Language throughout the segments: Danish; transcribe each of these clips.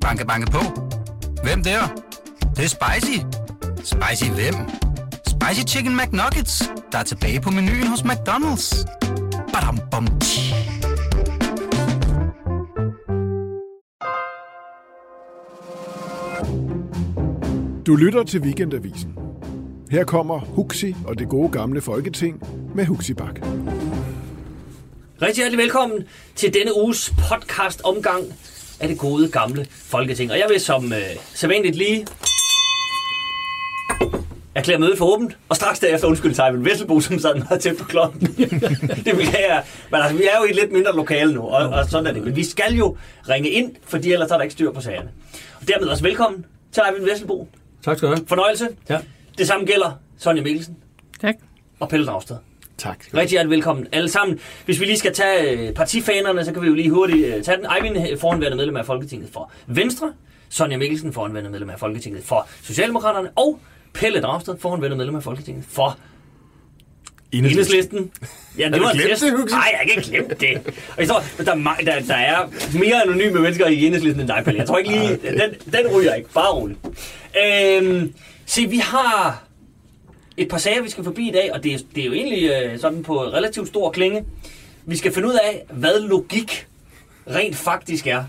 Banke, banke på. Hvem der? Det, det er spicy. Spicy hvem? Spicy Chicken McNuggets, der er tilbage på menuen hos McDonald's. Badum, bom, tji. Du lytter til Weekendavisen. Her kommer Huxi og det gode gamle folketing med Huxi Bak. Rigtig hjertelig velkommen til denne uges podcast omgang af det gode gamle Folketing. Og jeg vil som øh, sædvanligt lige erklære mødet for åbent, og straks derefter undskylde til Eivind Vesselbo, som sad meget tæt på klokken. det vil jeg, men altså, vi er jo i et lidt mindre lokale nu, og, og sådan er det. Men vi skal jo ringe ind, fordi ellers er der ikke styr på sagerne. Og dermed også velkommen til Eivind Vesselbo. Tak skal du have. Fornøjelse. Ja. Det samme gælder Sonja Mikkelsen Tak. og Pelle Dragsted. Tak. Rigtig hjertelig velkommen alle sammen. Hvis vi lige skal tage øh, partifanerne, så kan vi jo lige hurtigt øh, tage den. Eivind øh, foranværende medlem af Folketinget for Venstre. Sonja Mikkelsen foranværende medlem af Folketinget for Socialdemokraterne. Og Pelle Dragsted foranværende medlem af Folketinget for Enhedslisten. Ja, det var en test. det? Nej, jeg kan ikke glemme det. Og jeg tror, der, er der, der er mere anonyme mennesker i Enhedslisten end dig, Pelle. Jeg tror ikke lige, den, den ryger ikke. Bare roligt. Øhm, se, vi har et par sager, vi skal forbi i dag, og det er, det er jo egentlig øh, sådan på relativt stor klinge. Vi skal finde ud af, hvad logik rent faktisk er,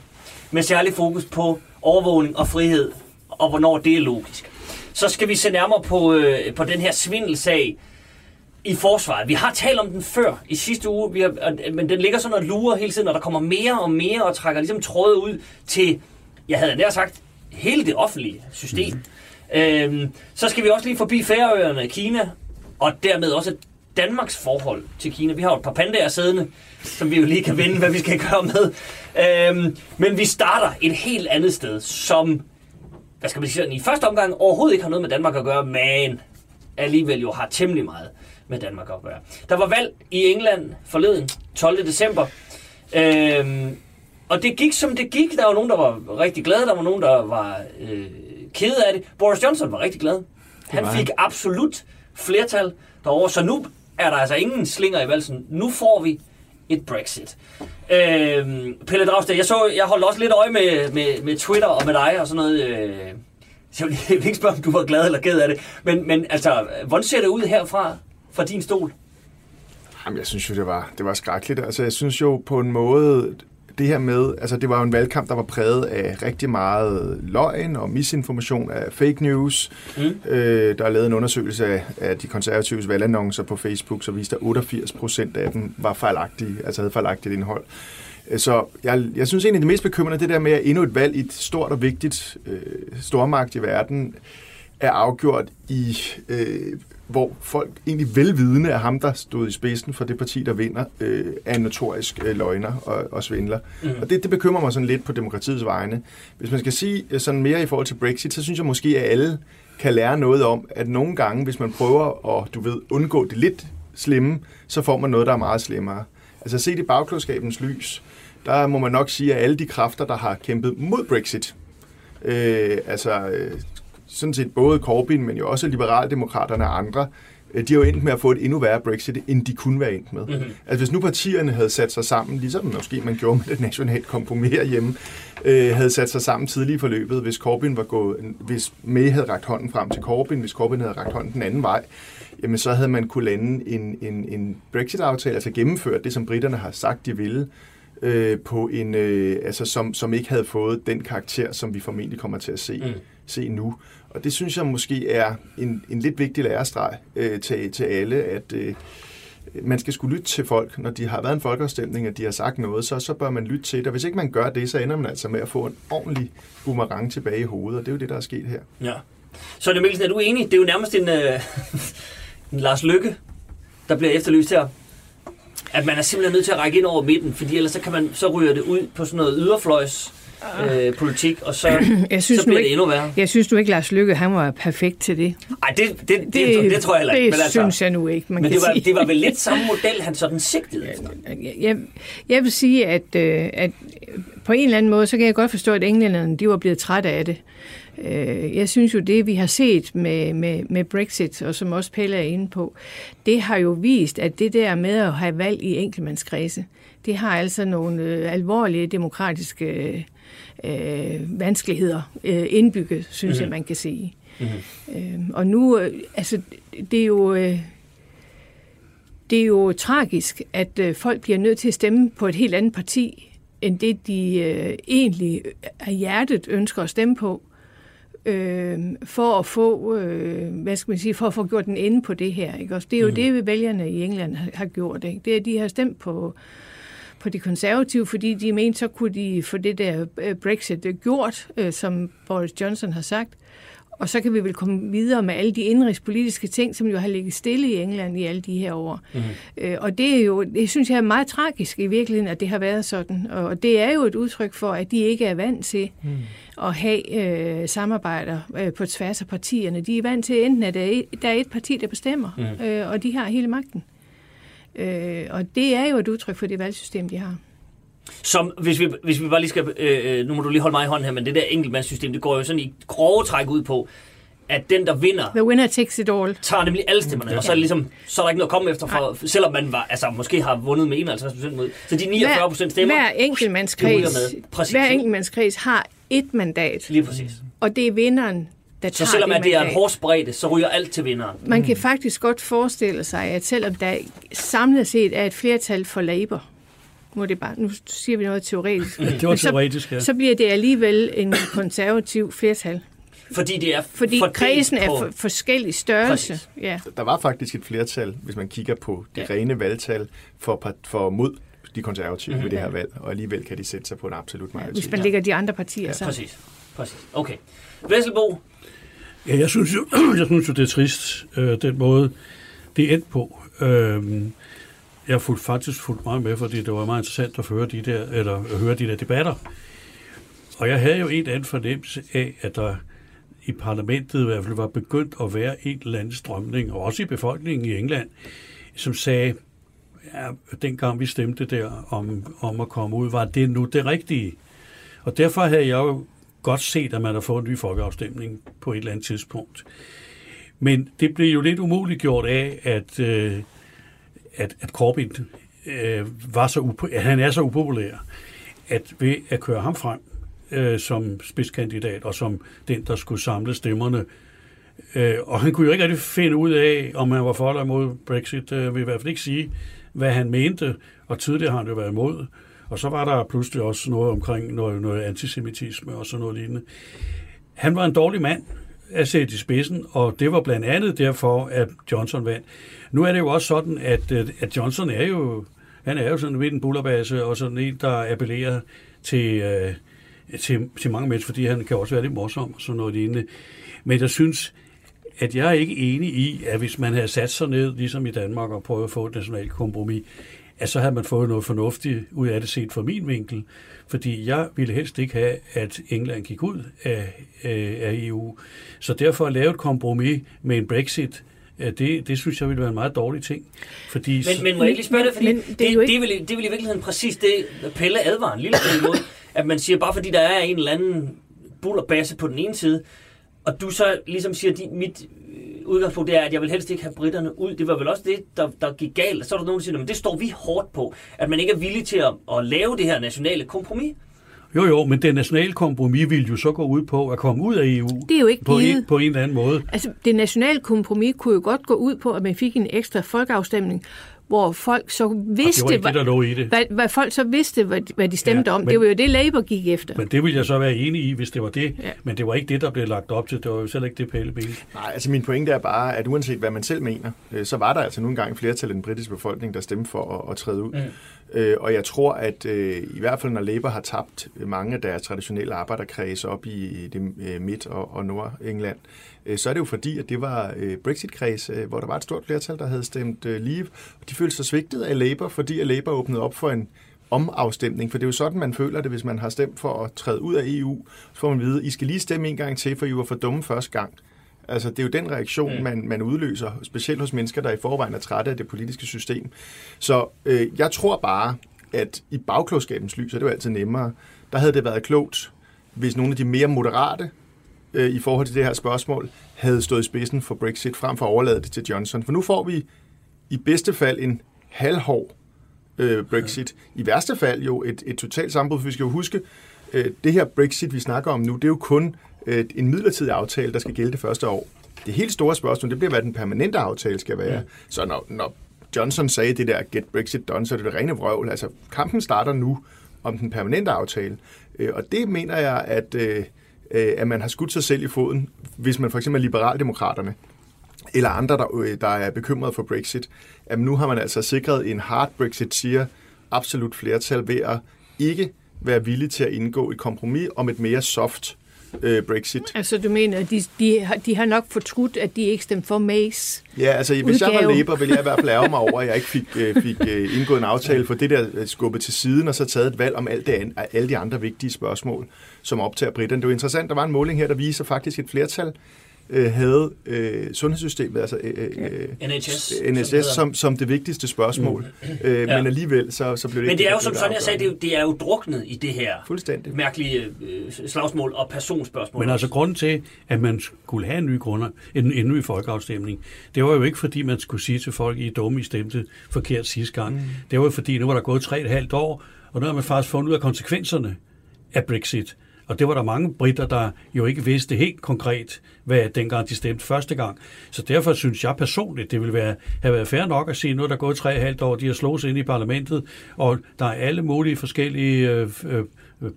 med særlig fokus på overvågning og frihed, og hvornår det er logisk. Så skal vi se nærmere på, øh, på den her svindelsag i forsvaret. Vi har talt om den før i sidste uge, vi har, men den ligger sådan og lurer hele tiden, og der kommer mere og mere og trækker ligesom tråde ud til, jeg havde nær sagt, hele det offentlige system. Mm. Øhm, så skal vi også lige forbi Færøerne, Kina, og dermed også Danmarks forhold til Kina. Vi har jo et par pandaer siddende, som vi jo lige kan vende, hvad vi skal gøre med. Øhm, men vi starter et helt andet sted, som hvad skal man sige, sådan, i første omgang overhovedet ikke har noget med Danmark at gøre, men alligevel jo har temmelig meget med Danmark at gøre. Der var valg i England forleden, 12. december, øhm, og det gik som det gik. Der var nogen, der var rigtig glade, der var nogen, der var øh, kede af det. Boris Johnson var rigtig glad. Han fik absolut flertal derovre, så nu er der altså ingen slinger i valsen. Nu får vi et Brexit. Øhm, Pelle Dragsted, jeg, så, jeg holdt også lidt øje med, med, med Twitter og med dig og sådan noget. Øh, så jeg vil jeg vil ikke spørge, om du var glad eller ked af det. Men, men altså, hvordan ser det ud herfra, fra din stol? Jamen, jeg synes jo, det var, det var skrækkeligt. Altså, jeg synes jo på en måde, det her med, altså det var jo en valgkamp, der var præget af rigtig meget løgn og misinformation af fake news. Mm. Øh, der er lavet en undersøgelse af, af de konservatives valgannoncer på Facebook, så viste at 88 procent af dem var fejlagtige, altså havde fejlagtigt indhold. Øh, Så jeg, jeg synes egentlig, det mest bekymrende det der med, at endnu et valg i et stort og vigtigt øh, stormagt i verden er afgjort i, øh, hvor folk egentlig velvidende af ham, der stod i spidsen for det parti, der vinder, øh, er en notorisk øh, løgner og, og svindler. Mm. Og det, det bekymrer mig sådan lidt på demokratiets vegne. Hvis man skal sige øh, sådan mere i forhold til Brexit, så synes jeg måske, at alle kan lære noget om, at nogle gange, hvis man prøver at, du ved, undgå det lidt slemme, så får man noget, der er meget slemmere. Altså set i bagklodskabens lys, der må man nok sige, at alle de kræfter, der har kæmpet mod Brexit, øh, altså øh, sådan set både Corbyn, men jo også Liberaldemokraterne og andre, øh, de har jo endt med at få et endnu værre Brexit, end de kunne være endt med. Mm-hmm. Altså hvis nu partierne havde sat sig sammen, ligesom måske man gjorde med et nationalt kompromis hjemme, øh, havde sat sig sammen tidligt i forløbet, hvis Corbyn var gået, hvis May havde rakt hånden frem til Corbyn, hvis Corbyn havde rakt hånden den anden vej, jamen så havde man kunne lande en, en, en Brexit-aftale, altså gennemført det, som britterne har sagt, de ville, øh, på en, øh, altså som, som ikke havde fået den karakter, som vi formentlig kommer til at se, mm. se nu. Og det synes jeg måske er en, en lidt vigtig lærestreg øh, til, til alle, at øh, man skal skulle lytte til folk. Når de har været en folkeafstemning, og de har sagt noget, så, så bør man lytte til det. Og hvis ikke man gør det, så ender man altså med at få en ordentlig boomerang tilbage i hovedet, og det er jo det, der er sket her. Ja. Så det Mikkelsen, er du enig? Det er jo nærmest en, øh, en Lars Lykke, der bliver efterlyst her. At man er simpelthen nødt til at række ind over midten, fordi ellers så, kan man, så ryger det ud på sådan noget yderfløjs øh, politik, og så, Jeg synes så bliver det ikke- endnu værre. Jeg synes du ikke, Lars Lykke, han var perfekt til det. Nej, det, det, det, det, det, tror jeg heller ikke. Det men altså, synes jeg nu ikke, man Men kan det var, sige. det var vel lidt samme model, han sådan sigtede efter. Jeg, jeg vil sige, at, øh, at på en eller anden måde, så kan jeg godt forstå, at englænderne de var blevet trætte af det. Øh, Jeg synes jo, det vi har set med, med, med Brexit, og som også Pelle er inde på, det har jo vist, at det der med at have valg i enkeltmandskredse, det har altså nogle øh, alvorlige demokratiske øh, vanskeligheder øh, indbygget, synes mm-hmm. jeg, man kan sige. Mm-hmm. Øh, og nu, øh, altså, det er jo... Øh, det er jo tragisk, at øh, folk bliver nødt til at stemme på et helt andet parti, end det de øh, egentlig af hjertet ønsker at stemme på, øh, for at få, øh, hvad skal man sige, for at få gjort den ende på det her. Ikke? Også det er jo mm. det, vælgerne i England har, har gjort. Ikke? Det er, at de har stemt på, på de konservative, fordi de mente, så kunne de få det der øh, Brexit gjort, øh, som Boris Johnson har sagt. Og så kan vi vel komme videre med alle de indrigspolitiske ting, som jo har ligget stille i England i alle de her år. Mm. Øh, og det er jo, det synes jeg er meget tragisk i virkeligheden, at det har været sådan. Og det er jo et udtryk for, at de ikke er vant til mm. at have øh, samarbejder øh, på tværs af partierne. De er vant til enten, at der er et, der er et parti, der bestemmer, mm. øh, og de har hele magten. Øh, og det er jo et udtryk for det valgsystem, de har. Som, hvis vi, hvis vi bare lige skal, øh, øh, nu må du lige holde mig i hånden her, men det der enkeltmandssystem, det går jo sådan i grove træk ud på, at den, der vinder... The winner takes it all. Tager nemlig alle stemmerne, mm, og så er, det ligesom, så er der ikke noget at komme efter, for, selvom man var, altså, måske har vundet med 51 procent mod. Så de 49 procent stemmer... Hver enkeltmandskreds, hver enkeltmandskreds har et mandat. Lige præcis. Og det er vinderen, der så selvom det, at det er en hårdsbredde, så ryger alt til vinderen. Man kan faktisk godt forestille sig, at selvom der samlet set er et flertal for Labour, må det bare, nu siger vi noget teoretisk. det var teoretisk, så, ja. så bliver det alligevel en konservativ flertal. Fordi det er Fordi kredsen er for, forskellig størrelse. Ja. Der var faktisk et flertal, hvis man kigger på de ja. rene valgtal, for, for mod de konservative mm-hmm. ved det her valg, og alligevel kan de sætte sig på en absolut majoritet. Hvis man lægger de andre partier ja. sammen. Præcis. Præcis. Okay. Vesselbo? Ja, jeg synes jo, jeg synes jo det er trist, øh, den måde, det endte på. Øh, jeg har fulgt, faktisk fulgt meget med, fordi det var meget interessant at høre de der, eller at høre de der debatter. Og jeg havde jo en anden fornemmelse af, at der i parlamentet i hvert fald var begyndt at være en eller anden strømning, og også i befolkningen i England, som sagde, ja, dengang vi stemte der om, om at komme ud, var det nu det rigtige? Og derfor havde jeg jo godt set, at man har fået en ny folkeafstemning på et eller andet tidspunkt. Men det blev jo lidt umuligt gjort af, at øh, at, at Corbyn øh, var så upo- at han er så upopulær, at ved at køre ham frem øh, som spidskandidat og som den, der skulle samle stemmerne, øh, og han kunne jo ikke rigtig finde ud af, om han var for eller imod Brexit, øh, vil i hvert fald ikke sige, hvad han mente, og tidligere har han jo været imod. Og så var der pludselig også noget omkring noget, noget antisemitisme og sådan noget lignende. Han var en dårlig mand at sætte i spidsen, og det var blandt andet derfor, at Johnson vandt. Nu er det jo også sådan, at, øh, at Johnson er jo, han er jo sådan lidt en bullerbase, og sådan en, der appellerer til, øh, til, til mange mennesker, fordi han kan også være lidt morsom og sådan noget lignende. Men jeg synes, at jeg er ikke enig i, at hvis man havde sat sig ned, ligesom i Danmark, og prøvet at få et nationalt kompromis, at så havde man fået noget fornuftigt ud af det set fra min vinkel. Fordi jeg ville helst ikke have, at England gik ud af, af EU. Så derfor at lave et kompromis med en Brexit, det, det synes jeg ville være en meget dårlig ting. Fordi, men, men må jeg ikke lige spørge dig, fordi men, det, det, ikke... det, vil, det vil i virkeligheden præcis det, Pelle advarer en lille smule imod, at man siger, bare fordi der er en eller anden bullerbasse på den ene side, og du så ligesom siger, at mit udgangspunkt er, at jeg vil helst ikke have britterne ud. Det var vel også det, der, der gik galt. Så er der nogen, der siger, at det står vi hårdt på, at man ikke er villig til at, at lave det her nationale kompromis. Jo, jo, men det nationale kompromis vil jo så gå ud på at komme ud af EU. Det er jo ikke på en, på en eller anden måde. Altså, det nationale kompromis kunne jo godt gå ud på, at man fik en ekstra folkeafstemning, hvor folk så vidste, det ikke det. Hvad, hvad folk så vidste, hvad, hvad de stemte ja, om. Men, det var jo det, Labour gik efter. Men det vil jeg så være enig i, hvis det var det. Ja. Men det var ikke det, der blev lagt op til. Det var jo selv ikke det pæle bil. Nej, altså min pointe er bare, at uanset hvad man selv mener, øh, så var der altså nogle gange flertal af den britiske befolkning, der stemte for at, at træde ud. Mm. Øh, og jeg tror, at øh, i hvert fald når Labour har tabt mange af deres traditionelle arbejderkredse op i det øh, midt- og, og nord-England, øh, så er det jo fordi, at det var øh, Brexit-kreds, øh, hvor der var et stort flertal, der havde stemt øh, Leave. Og de følte sig svigtet af Labour, fordi Labour åbnede op for en omafstemning, for det er jo sådan, man føler det, hvis man har stemt for at træde ud af EU. Så får man at vide, I skal lige stemme en gang til, for I var for dumme første gang. Altså, det er jo den reaktion, mm. man, man udløser, specielt hos mennesker, der i forvejen er trætte af det politiske system. Så øh, jeg tror bare, at i bagklogskabens lys, er det jo altid nemmere, der havde det været klogt, hvis nogle af de mere moderate øh, i forhold til det her spørgsmål, havde stået i spidsen for Brexit, frem for at overlade det til Johnson. For nu får vi i bedste fald en halvhård øh, Brexit. I værste fald jo et, et totalt sammenbrud, for vi skal jo huske, øh, det her Brexit, vi snakker om nu, det er jo kun øh, en midlertidig aftale, der skal gælde det første år. Det helt store spørgsmål, det bliver, hvad den permanente aftale skal være. Ja. Så når, når Johnson sagde det der get Brexit done, så er det det rene vrøvl. Altså, kampen starter nu om den permanente aftale. Øh, og det mener jeg, at, øh, øh, at man har skudt sig selv i foden, hvis man for eksempel er liberaldemokraterne, eller andre, der, øh, der er bekymret for Brexit. At nu har man altså sikret en hard Brexit, siger absolut flertal ved at ikke være villig til at indgå et kompromis om et mere soft øh, Brexit. Altså du mener, at de, de, har, de har nok fortrudt, at de ikke stemte for Mays Ja, altså hvis udgave. jeg var Labour, ville jeg i hvert fald ærge mig over, at jeg ikke fik, øh, fik øh, indgået en aftale for det der øh, skubbet til siden, og så taget et valg om alt det, alle de andre vigtige spørgsmål, som optager britterne. Det var interessant, der var en måling her, der viser faktisk et flertal øh, havde øh, sundhedssystemet, altså øh, øh, NHS, NHS som, som, som det vigtigste spørgsmål. Mm. Øh, ja. Men alligevel, så, så blev det Men det er jo, som sådan jeg sagde, det er, det er jo druknet i det her Fuldstændig. mærkelige øh, slagsmål og personspørgsmål. Men altså grunden til, at man skulle have en ny, grunder, en, en ny folkeafstemning, det var jo ikke fordi, man skulle sige til folk, I er dumme, I stemte forkert sidste gang. Mm. Det var jo fordi, nu var der gået tre et halvt år, og nu har man faktisk fundet ud af konsekvenserne af Brexit. Og det var der mange britter, der jo ikke vidste helt konkret, hvad dengang de stemte første gang. Så derfor synes jeg personligt, det ville være, have været fair nok at sige, nu er der gået tre og halvt år, de har slået sig ind i parlamentet, og der er alle mulige forskellige øh, øh,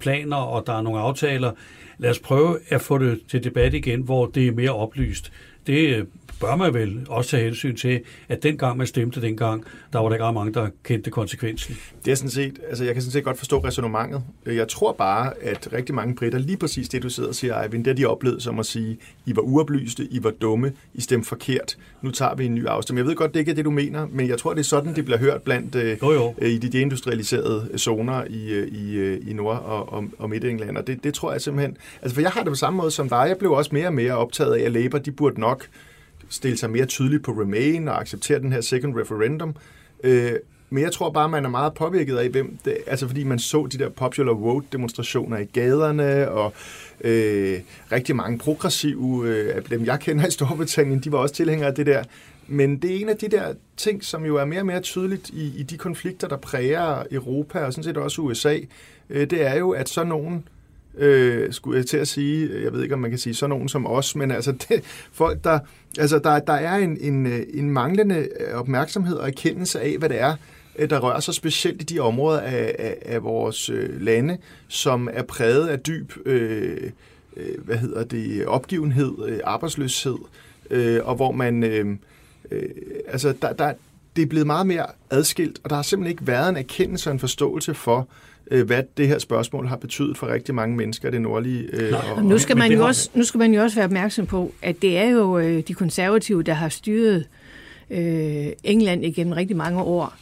planer, og der er nogle aftaler. Lad os prøve at få det til debat igen, hvor det er mere oplyst. Det øh, bør man vel også tage hensyn til, at dengang man stemte dengang, der var der ikke mange, der kendte konsekvensen. Det er sådan set, altså jeg kan sådan set godt forstå resonemanget. Jeg tror bare, at rigtig mange britter, lige præcis det du sidder og siger, Eivind, det de oplevede som at sige, I var uoplyste, I var dumme, I stemte forkert, nu tager vi en ny afstemning. Jeg ved godt, det ikke er det, du mener, men jeg tror, det er sådan, det bliver hørt blandt øh, jo, jo. i de deindustrialiserede zoner i, øh, i, øh, i Nord- og, og, og Midt-England, og det, det tror jeg simpelthen, altså for jeg har det på samme måde som dig, jeg blev også mere og mere optaget af, at Labour, de burde nok stille sig mere tydeligt på Remain og acceptere den her second referendum. Øh, men jeg tror bare, man er meget påvirket af, hvem det, altså fordi man så de der popular vote demonstrationer i gaderne, og øh, rigtig mange progressive øh, af dem, jeg kender i Storbritannien, de var også tilhængere af det der. Men det er en af de der ting, som jo er mere og mere tydeligt i, i de konflikter, der præger Europa og sådan set også USA, øh, det er jo, at så nogen øh, skulle jeg til at sige, jeg ved ikke, om man kan sige sådan nogen som os, men altså det, folk, der, altså der, der er en, en, øh, en manglende øh, opmærksomhed og erkendelse af, hvad det er, øh, der rører sig specielt i de områder af, af, af vores lande, som er præget af dyb øh, øh, hvad hedder det, opgivenhed, øh, arbejdsløshed, øh, og hvor man, øh, øh, altså der, der, det er blevet meget mere adskilt, og der har simpelthen ikke været en erkendelse og en forståelse for, øh, hvad det her spørgsmål har betydet for rigtig mange mennesker i det nordlige. Øh, og, nu, skal man jo også, nu skal man jo også være opmærksom på, at det er jo øh, de konservative, der har styret øh, England igennem rigtig mange år.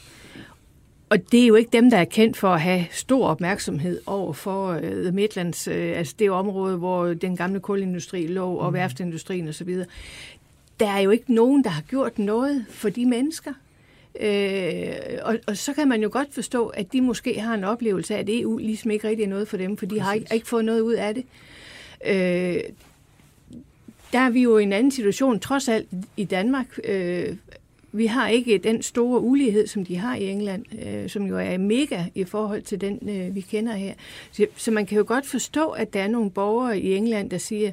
Og det er jo ikke dem, der er kendt for at have stor opmærksomhed over for uh, The Midlands, uh, altså det område, hvor den gamle kulindustri lå, og mm. værftindustrien osv. Der er jo ikke nogen, der har gjort noget for de mennesker. Øh, og, og så kan man jo godt forstå, at de måske har en oplevelse af, at EU ligesom ikke rigtig er noget for dem, for de har ikke, ikke fået noget ud af det. Øh, der er vi jo i en anden situation, trods alt i Danmark. Øh, vi har ikke den store ulighed, som de har i England, øh, som jo er mega i forhold til den, øh, vi kender her. Så, så man kan jo godt forstå, at der er nogle borgere i England, der siger,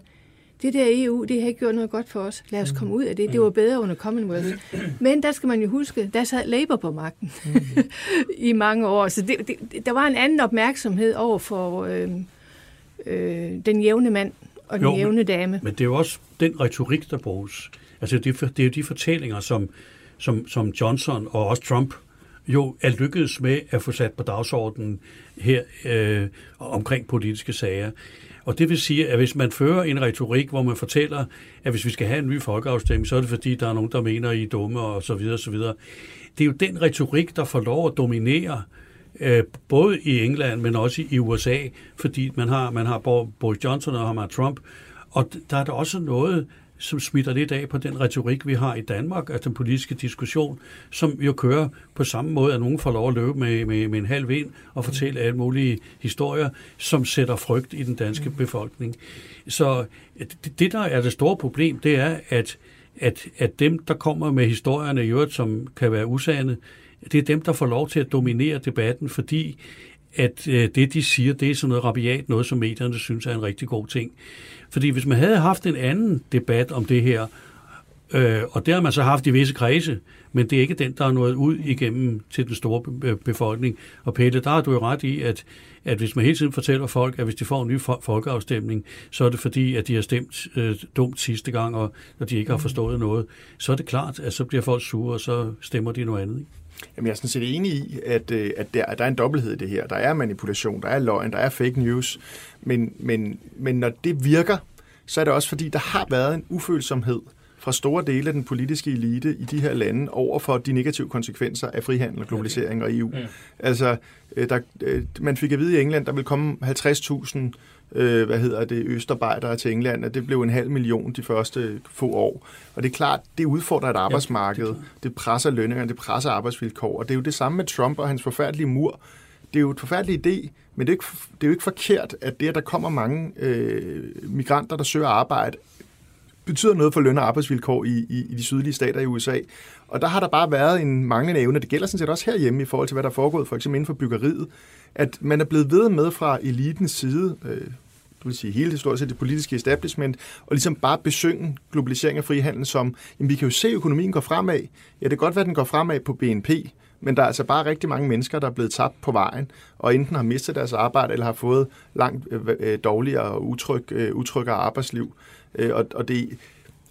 det der EU, det har ikke gjort noget godt for os. Lad os komme ud af det. Det var bedre under Commonwealth. Men der skal man jo huske, der sad Labour på magten i mange år. Så det, det, der var en anden opmærksomhed over for øh, øh, den jævne mand og den jo, jævne dame. Men det er jo også den retorik, der bruges. Altså det, det er jo de fortællinger, som, som, som Johnson og også Trump jo er lykkedes med at få sat på dagsordenen her øh, omkring politiske sager. Og det vil sige, at hvis man fører en retorik, hvor man fortæller, at hvis vi skal have en ny folkeafstemning, så er det fordi, der er nogen, der mener, I er dumme og så videre, og så videre. Det er jo den retorik, der får lov at dominere øh, både i England, men også i USA, fordi man har, man har Boris Johnson og man har Trump, og der er der også noget, som smitter lidt af på den retorik, vi har i Danmark, altså den politiske diskussion, som jo kører på samme måde, at nogen får lov at løbe med, med, med en halv vind og fortælle alle mulige historier, som sætter frygt i den danske befolkning. Så det, det der er det store problem, det er, at, at, at dem, der kommer med historierne i øvrigt, som kan være usande, det er dem, der får lov til at dominere debatten, fordi at øh, det, de siger, det er sådan noget rabiat, noget som medierne synes er en rigtig god ting. Fordi hvis man havde haft en anden debat om det her, øh, og det har man så haft i visse kredse, men det er ikke den, der er nået ud igennem til den store øh, befolkning. Og Pelle, der har du jo ret i, at, at hvis man hele tiden fortæller folk, at hvis de får en ny folkeafstemning, så er det fordi, at de har stemt øh, dumt sidste gang, og, og de ikke har forstået noget. Så er det klart, at så bliver folk sure, og så stemmer de noget andet. Ikke? Jamen, jeg er sådan set enig i, at, øh, at, der, at der er en dobbelthed i det her. Der er manipulation, der er løgn, der er fake news. Men, men, men når det virker, så er det også fordi, der har været en ufølsomhed fra store dele af den politiske elite i de her lande over for de negative konsekvenser af frihandel, globalisering og EU. Mm. Altså, øh, der, øh, man fik at vide i England, der vil komme 50.000 øh, hvad hedder det, østarbejdere til England, og det blev en halv million de første få år. Og det er klart, det udfordrer et arbejdsmarked, ja, det, det presser lønninger, det presser arbejdsvilkår, og det er jo det samme med Trump og hans forfærdelige mur. Det er jo et forfærdeligt idé, men det er, ikke, det er jo ikke forkert, at det, at der kommer mange øh, migranter, der søger arbejde, betyder noget for løn- og arbejdsvilkår i, i, i de sydlige stater i USA. Og der har der bare været en manglende evne, det gælder sådan set også herhjemme i forhold til, hvad der er foregået, for eksempel inden for byggeriet, at man er blevet ved med fra elitens side, øh, du vil sige hele historisk det politiske establishment, og ligesom bare besynge globalisering og frihandel som, jamen vi kan jo se, at økonomien går fremad. Ja, det kan godt være, at den går fremad på BNP, men der er altså bare rigtig mange mennesker, der er blevet tabt på vejen, og enten har mistet deres arbejde, eller har fået langt øh, øh, dårligere og utryg, øh, utryggere arbejdsliv. Øh, og, og, det,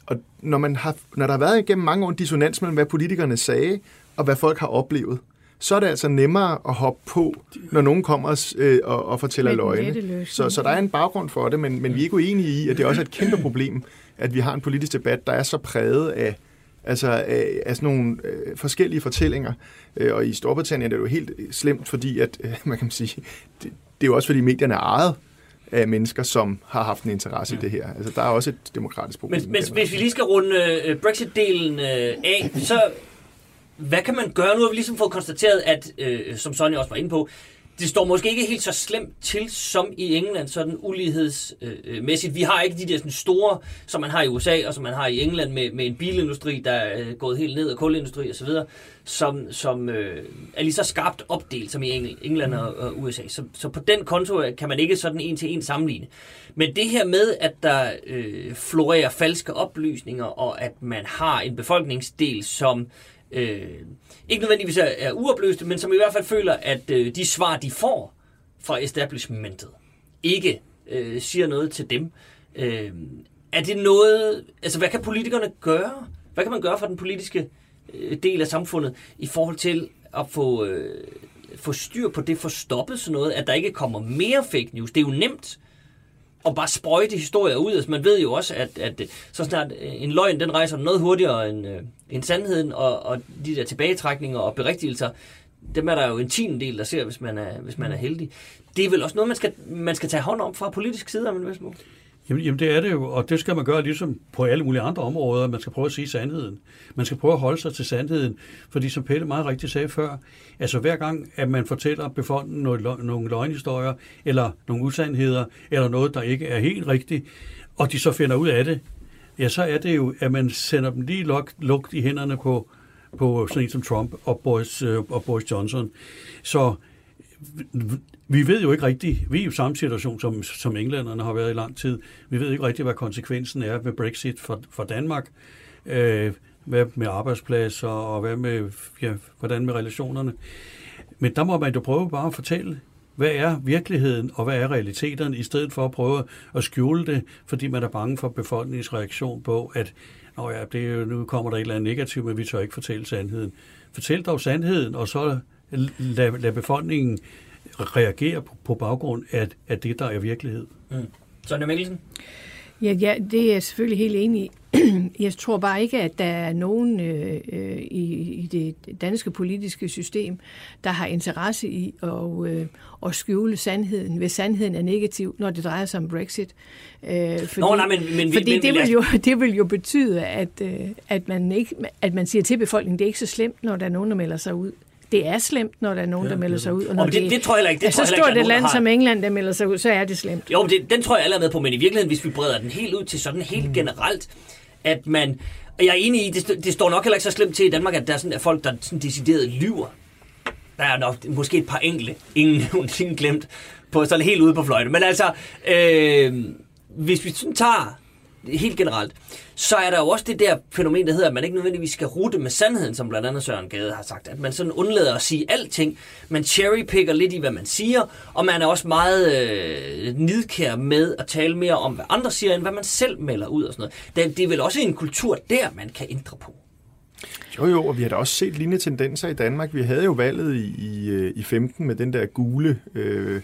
og når, man har, når der har været igennem mange år en dissonans mellem, hvad politikerne sagde, og hvad folk har oplevet, så er det altså nemmere at hoppe på, når nogen kommer og, øh, og, og fortæller løgne. Så, så der er en baggrund for det, men, men vi er ikke uenige i, at det er også et kæmpe problem, at vi har en politisk debat, der er så præget af, altså af, af sådan nogle øh, forskellige fortællinger. Øh, og i Storbritannien er det jo helt slemt, fordi at, øh, man kan sige, det, det er jo også fordi medierne er ejet af mennesker, som har haft en interesse ja. i det her. Altså, der er også et demokratisk problem. Men, men hvis vi lige skal runde uh, Brexit-delen uh, af, så hvad kan man gøre? Nu har vi ligesom fået konstateret, at, øh, som Sonja også var inde på, det står måske ikke helt så slemt til som i England, sådan ulighedsmæssigt. Vi har ikke de der sådan store, som man har i USA og som man har i England med, med en bilindustri, der er gået helt ned, og kulindustri osv., som, som øh, er lige så skarpt opdelt som i England og, og USA. Så, så på den konto øh, kan man ikke sådan en til en sammenligne. Men det her med, at der øh, florerer falske oplysninger, og at man har en befolkningsdel, som øh, ikke nødvendigvis er, er uopløste, men som i hvert fald føler, at øh, de svar, de får fra establishmentet, ikke øh, siger noget til dem. Øh, er det noget... Altså, hvad kan politikerne gøre? Hvad kan man gøre for den politiske øh, del af samfundet i forhold til at få, øh, få styr på det, få stoppet sådan noget, at der ikke kommer mere fake news? Det er jo nemt og bare sprøjte historier ud. Altså, man ved jo også, at, at øh, så snart øh, en løgn, den rejser noget hurtigere end, øh, end sandheden, og, og de der tilbagetrækninger og berigtigelser, dem er der jo en tiende del, der ser, hvis man er, hvis man er heldig. Det er vel også noget, man skal, man skal tage hånd om fra politisk side, men hvis Jamen, jamen det er det jo, og det skal man gøre ligesom på alle mulige andre områder. Man skal prøve at sige sandheden. Man skal prøve at holde sig til sandheden, fordi som Pelle meget rigtigt sagde før, altså hver gang, at man fortæller befolkningen nogle, nogle løgnhistorier, eller nogle usandheder, eller noget, der ikke er helt rigtigt, og de så finder ud af det, ja, så er det jo, at man sender dem lige lugt, lugt i hænderne på, på sådan en som Trump og Boris, øh, og Boris Johnson. Så vi ved jo ikke rigtigt, vi er jo samme situation, som, som englænderne har været i lang tid. Vi ved ikke rigtigt, hvad konsekvensen er ved Brexit for, for Danmark. Øh, hvad med arbejdspladser, og hvad med, ja, hvordan med relationerne. Men der må man jo prøve bare at fortælle, hvad er virkeligheden, og hvad er realiteterne, i stedet for at prøve at skjule det, fordi man er bange for befolkningens reaktion på, at Nå ja, det er jo, nu kommer der et eller andet negativt, men vi tør ikke fortælle sandheden. Fortæl dog sandheden, og så lad, lad befolkningen reagere på, på baggrund af, af det, der er virkelighed. Mm. Sonja Mikkelsen? Ja, ja, det er jeg selvfølgelig helt enig i. Jeg tror bare ikke, at der er nogen øh, øh, i, i det danske politiske system, der har interesse i at, øh, at skjule sandheden, hvis sandheden er negativ, når det drejer sig om Brexit. Øh, fordi Nå, nej, men, men, fordi men, det, vil jo, det vil jo betyde, at, øh, at, man ikke, at man siger til befolkningen, det er ikke så slemt, når der er nogen, der melder sig ud det er slemt, når der er nogen, ja, der melder sig ud. Og når det, det, det tror jeg heller ikke. Det er så stort et land som England, der melder sig ud, så er det slemt. Jo, det, den tror jeg alle er med på, men i virkeligheden, hvis vi breder den helt ud til sådan helt mm. generelt, at man... Og jeg er enig i, det, det står nok heller ikke så slemt til i Danmark, at der er sådan, at folk, der sådan decideret lyver. der er nok måske et par enkelte, ingen ingen glemt, på sådan helt ude på fløjte. Men altså, øh, hvis vi sådan tager helt generelt, så er der jo også det der fænomen, der hedder, at man ikke nødvendigvis skal rute med sandheden, som blandt andet Søren Gade har sagt. At man sådan undlader at sige alting. Man cherrypicker lidt i, hvad man siger, og man er også meget øh, nidkær med at tale mere om, hvad andre siger, end hvad man selv melder ud og sådan noget. Det, det er vel også en kultur der, man kan ændre på. Jo, jo, og vi har da også set lignende tendenser i Danmark. Vi havde jo valget i, i, øh, i 15 med den der gule, øh,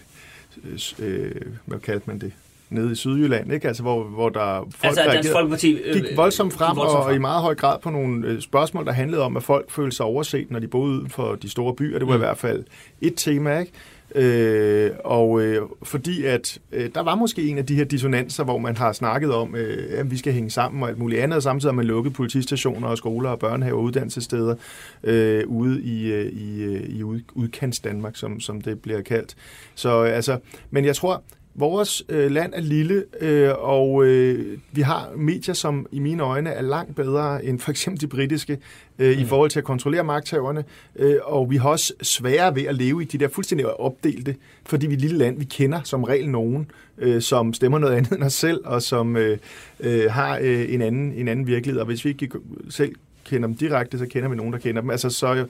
øh, øh hvad kaldte man det? Nede i Sydjylland, ikke? Altså, hvor, hvor der folk altså, Dansk Folkeparti, øh, gik voldsomt frem, voldsomt frem, og i meget høj grad på nogle øh, spørgsmål, der handlede om, at folk følte sig overset, når de boede uden for de store byer. Det var mm. i hvert fald et tema, ikke? Øh, og øh, fordi at øh, der var måske en af de her dissonanser, hvor man har snakket om, øh, at vi skal hænge sammen og alt muligt andet, og samtidig har man lukket politistationer og skoler og børnehaver og uddannelsessteder øh, ude i, øh, i, øh, i ud, udkants Danmark, som, som det bliver kaldt. Så altså, men jeg tror, Vores øh, land er lille, øh, og øh, vi har medier, som i mine øjne er langt bedre end for eksempel de britiske øh, mm. i forhold til at kontrollere magthaverne, øh, og vi har også sværere ved at leve i de der fuldstændig opdelte, fordi vi er et lille land, vi kender som regel nogen, øh, som stemmer noget andet end os selv, og som øh, øh, har øh, en, anden, en anden virkelighed, og hvis vi ikke selv kender dem direkte, så kender vi nogen, der kender dem. Altså, så jeg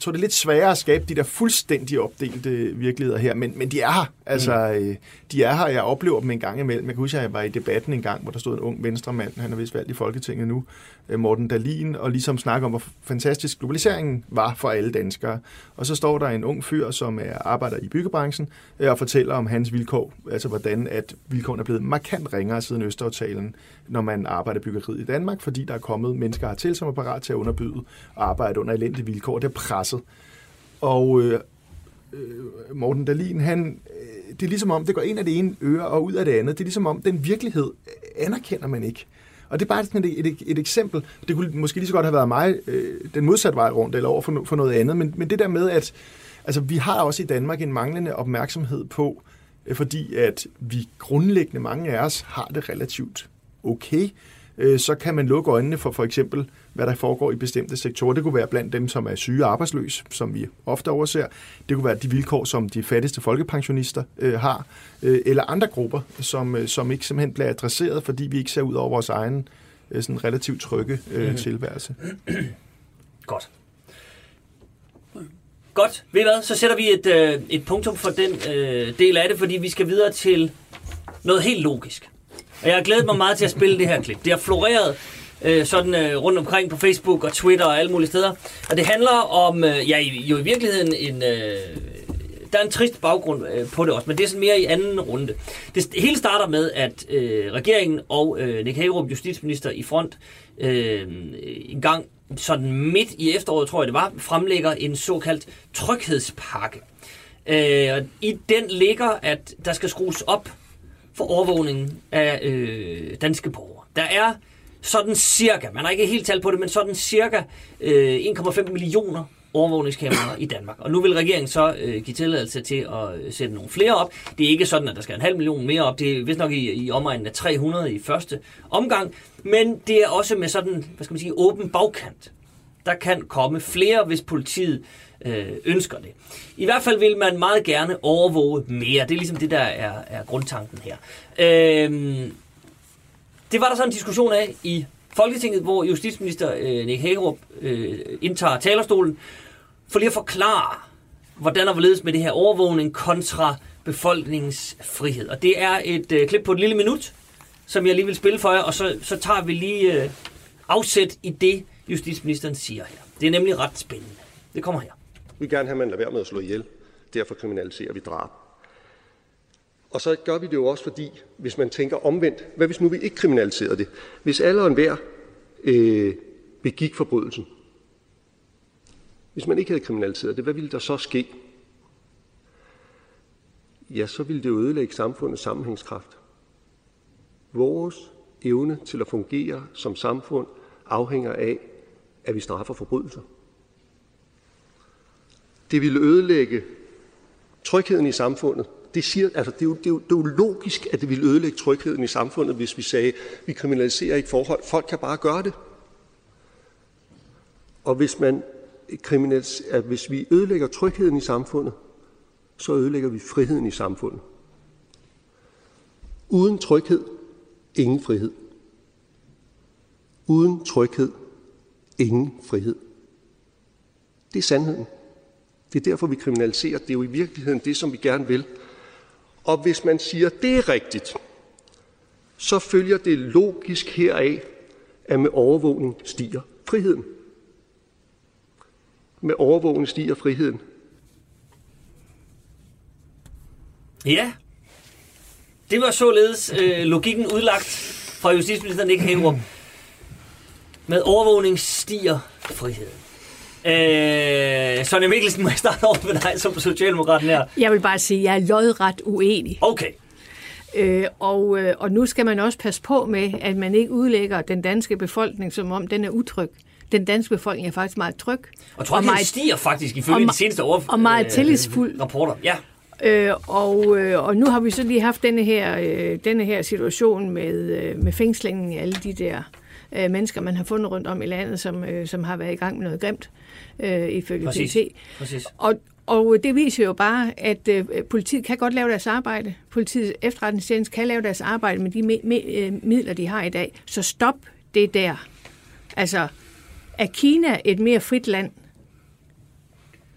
tror, det er lidt sværere at skabe de der fuldstændig opdelte virkeligheder her, men, men de er her. Altså, mm. øh, de er her, jeg oplever dem en gang imellem. Jeg kan huske, at jeg var i debatten en gang, hvor der stod en ung venstremand, han er vist valgt i Folketinget nu, øh, Morten Dalin, og ligesom snakker om, hvor fantastisk globaliseringen var for alle danskere. Og så står der en ung fyr, som er, arbejder i byggebranchen, øh, og fortæller om hans vilkår, altså hvordan at vilkårene er blevet markant ringere siden Østaftalen, når man arbejder i byggeriet i Danmark, fordi der er kommet mennesker hertil, som er parat til at underbyde og arbejde under elendige vilkår. Det er presset. Og øh, Morten Dalin, han det er ligesom om, det går ind af det ene øre og ud af det andet. Det er ligesom om, den virkelighed anerkender man ikke. Og det er bare sådan et, et, et eksempel. Det kunne måske lige så godt have været mig øh, den modsatte vej rundt, eller over for, for noget andet. Men, men det der med, at altså, vi har også i Danmark en manglende opmærksomhed på, øh, fordi at vi grundlæggende, mange af os, har det relativt okay, øh, så kan man lukke øjnene for for eksempel hvad der foregår i bestemte sektorer. Det kunne være blandt dem, som er syge og arbejdsløse, som vi ofte overser. Det kunne være de vilkår, som de fattigste folkepensionister øh, har, øh, eller andre grupper, som, øh, som ikke simpelthen bliver adresseret, fordi vi ikke ser ud over vores egen øh, sådan relativt trygge øh, mm. tilværelse. Godt. Godt. Ved I hvad? Så sætter vi et, øh, et punktum for den øh, del af det, fordi vi skal videre til noget helt logisk. Og jeg har glædet mig meget til at spille det her klip. Det har floreret øh, sådan øh, rundt omkring på Facebook og Twitter og alle mulige steder. Og det handler om, øh, ja jo i virkeligheden en... Øh, der er en trist baggrund øh, på det også, men det er sådan mere i anden runde. Det, hele starter med, at øh, regeringen og øh, Nick Hagerup, justitsminister i front, øh, en gang sådan midt i efteråret, tror jeg det var, fremlægger en såkaldt tryghedspakke. Øh, og I den ligger, at der skal skrues op for overvågningen af øh, danske borgere. Der er sådan cirka, man har ikke helt tal på det, men sådan cirka øh, 1,5 millioner overvågningskameraer i Danmark. Og nu vil regeringen så øh, give tilladelse til at øh, sætte nogle flere op. Det er ikke sådan, at der skal en halv million mere op. Det er vist nok i, i omegnen af 300 i første omgang. Men det er også med sådan, hvad skal man sige, åben bagkant. Der kan komme flere, hvis politiet øh, ønsker det. I hvert fald vil man meget gerne overvåge mere. Det er ligesom det, der er, er grundtanken her. Øh, det var der så en diskussion af i Folketinget, hvor justitsminister øh, Nick Hagerup øh, indtager talerstolen, for lige at forklare, hvordan og hvorledes med det her overvågning kontra befolkningens frihed. Og det er et øh, klip på et lille minut, som jeg lige vil spille for jer, og så, så tager vi lige øh, afsæt i det, justitsministeren siger her. Det er nemlig ret spændende. Det kommer her. Vi vil gerne have, at man lader være med at slå ihjel. Derfor kriminaliserer vi drab. Og så gør vi det jo også, fordi hvis man tænker omvendt, hvad hvis nu vi ikke kriminaliserede det? Hvis alle og enhver øh, begik forbrydelsen, hvis man ikke havde kriminaliseret det, hvad ville der så ske? Ja, så ville det ødelægge samfundets sammenhængskraft. Vores evne til at fungere som samfund afhænger af, at vi straffer forbrydelser. Det ville ødelægge trygheden i samfundet, det, siger, altså, det, er jo, det, er jo, det er jo logisk, at det ville ødelægge trygheden i samfundet, hvis vi sagde, vi kriminaliserer ikke forhold. Folk kan bare gøre det. Og hvis man kriminaliserer, at hvis vi ødelægger trygheden i samfundet, så ødelægger vi friheden i samfundet. Uden tryghed, ingen frihed. Uden tryghed, ingen frihed. Det er sandheden. Det er derfor, vi kriminaliserer. Det er jo i virkeligheden det, som vi gerne vil. Og hvis man siger, at det er rigtigt, så følger det logisk heraf, at med overvågning stiger friheden. Med overvågning stiger friheden. Ja, det var således øh, logikken udlagt fra justitsministeren Nick Hagerup. Med overvågning stiger friheden. Øh, Sonja Mikkelsen, må jeg starte over med dig som socialdemokraten her? Jeg vil bare sige, at jeg er lodret uenig. Okay. Øh, og, øh, og nu skal man også passe på med, at man ikke udlægger den danske befolkning, som om den er utryg. Den danske befolkning er faktisk meget tryg. Og trygheden meget, stiger faktisk ifølge og, de seneste år, og meget tillidsfuld. rapporter. Ja. Øh, og, øh, og nu har vi så lige haft denne her, øh, denne her situation med, øh, med fængslingen af alle de der øh, mennesker, man har fundet rundt om i landet, som, øh, som har været i gang med noget grimt, øh, ifølge Præcis. PET. Præcis. Og, og det viser jo bare, at øh, politiet kan godt lave deres arbejde. Politiets efterretningstjeneste kan lave deres arbejde med de me- me- øh, midler, de har i dag. Så stop det der. Altså, er Kina et mere frit land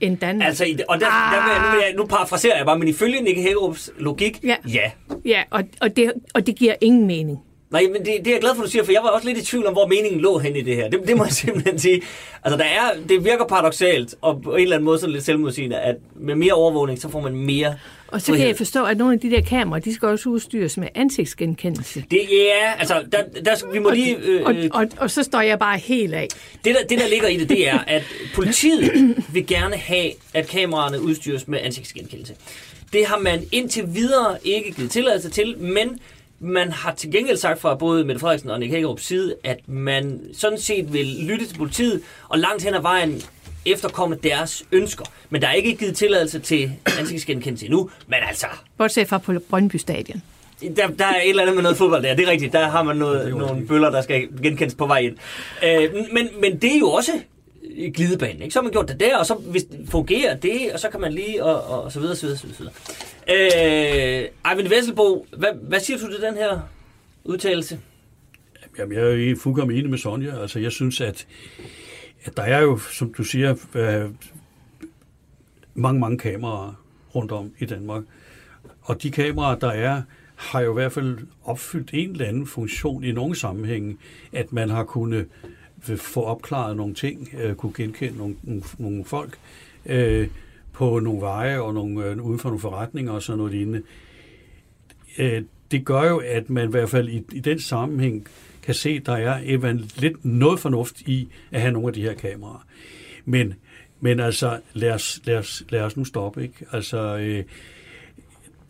end Danmark? Altså, og der, der vil jeg, nu, vil jeg, nu parafraserer jeg bare, men ifølge Nick Hækkerups logik, Ja. ja. Ja, og, og, det, og det giver ingen mening. Nej, men det, det er jeg glad for, du siger, for jeg var også lidt i tvivl om, hvor meningen lå hen i det her. Det, det må jeg simpelthen sige. Altså, der er, det virker paradoxalt, og på en eller anden måde sådan lidt selvmodsigende, at med mere overvågning, så får man mere Og så kan frihed. jeg forstå, at nogle af de der kameraer, de skal også udstyres med ansigtsgenkendelse. Det er, altså, der, der, vi må lige... Øh, Og, og, og så står jeg bare helt af. Det der, det, der ligger i det, det er, at politiet vil gerne have, at kameraerne udstyres med ansigtsgenkendelse. Det har man indtil videre ikke givet tilladelse til, men man har til gengæld sagt fra både Mette Frederiksen og Nick Hækkerups side, at man sådan set vil lytte til politiet, og langt hen ad vejen efterkomme deres ønsker. Men der er ikke givet tilladelse til ansigtsgenkendelse endnu, men altså, Bortset fra på Brøndby Stadion. der, der er et eller andet med noget fodbold der, det er rigtigt. Der har man noget, nogle bøller, der skal genkendes på vej ind. Øh, men, men det er jo også glidebanen, ikke? Så har man gjort det der, og så hvis det fungerer det, og så kan man lige, og, og, og så videre, så videre, så videre. Øh, Eivind Vesselbo, hvad, hvad siger du til den her udtalelse? Jamen, jeg er jo fuldkommen enig med Sonja. Altså, jeg synes, at, at der er jo, som du siger, øh, mange, mange kameraer rundt om i Danmark. Og de kameraer, der er, har jo i hvert fald opfyldt en eller anden funktion i nogle sammenhænge, at man har kunnet øh, få opklaret nogle ting, øh, kunne genkende nogle, nogle, nogle folk øh, på nogle veje og nogle, øh, uden for nogle forretninger og sådan noget lignende. Øh, det gør jo, at man i hvert fald i, i den sammenhæng kan se, at der er even lidt noget fornuft i at have nogle af de her kameraer. Men, men altså, lad os, lad, os, lad os nu stoppe, ikke? Altså, øh,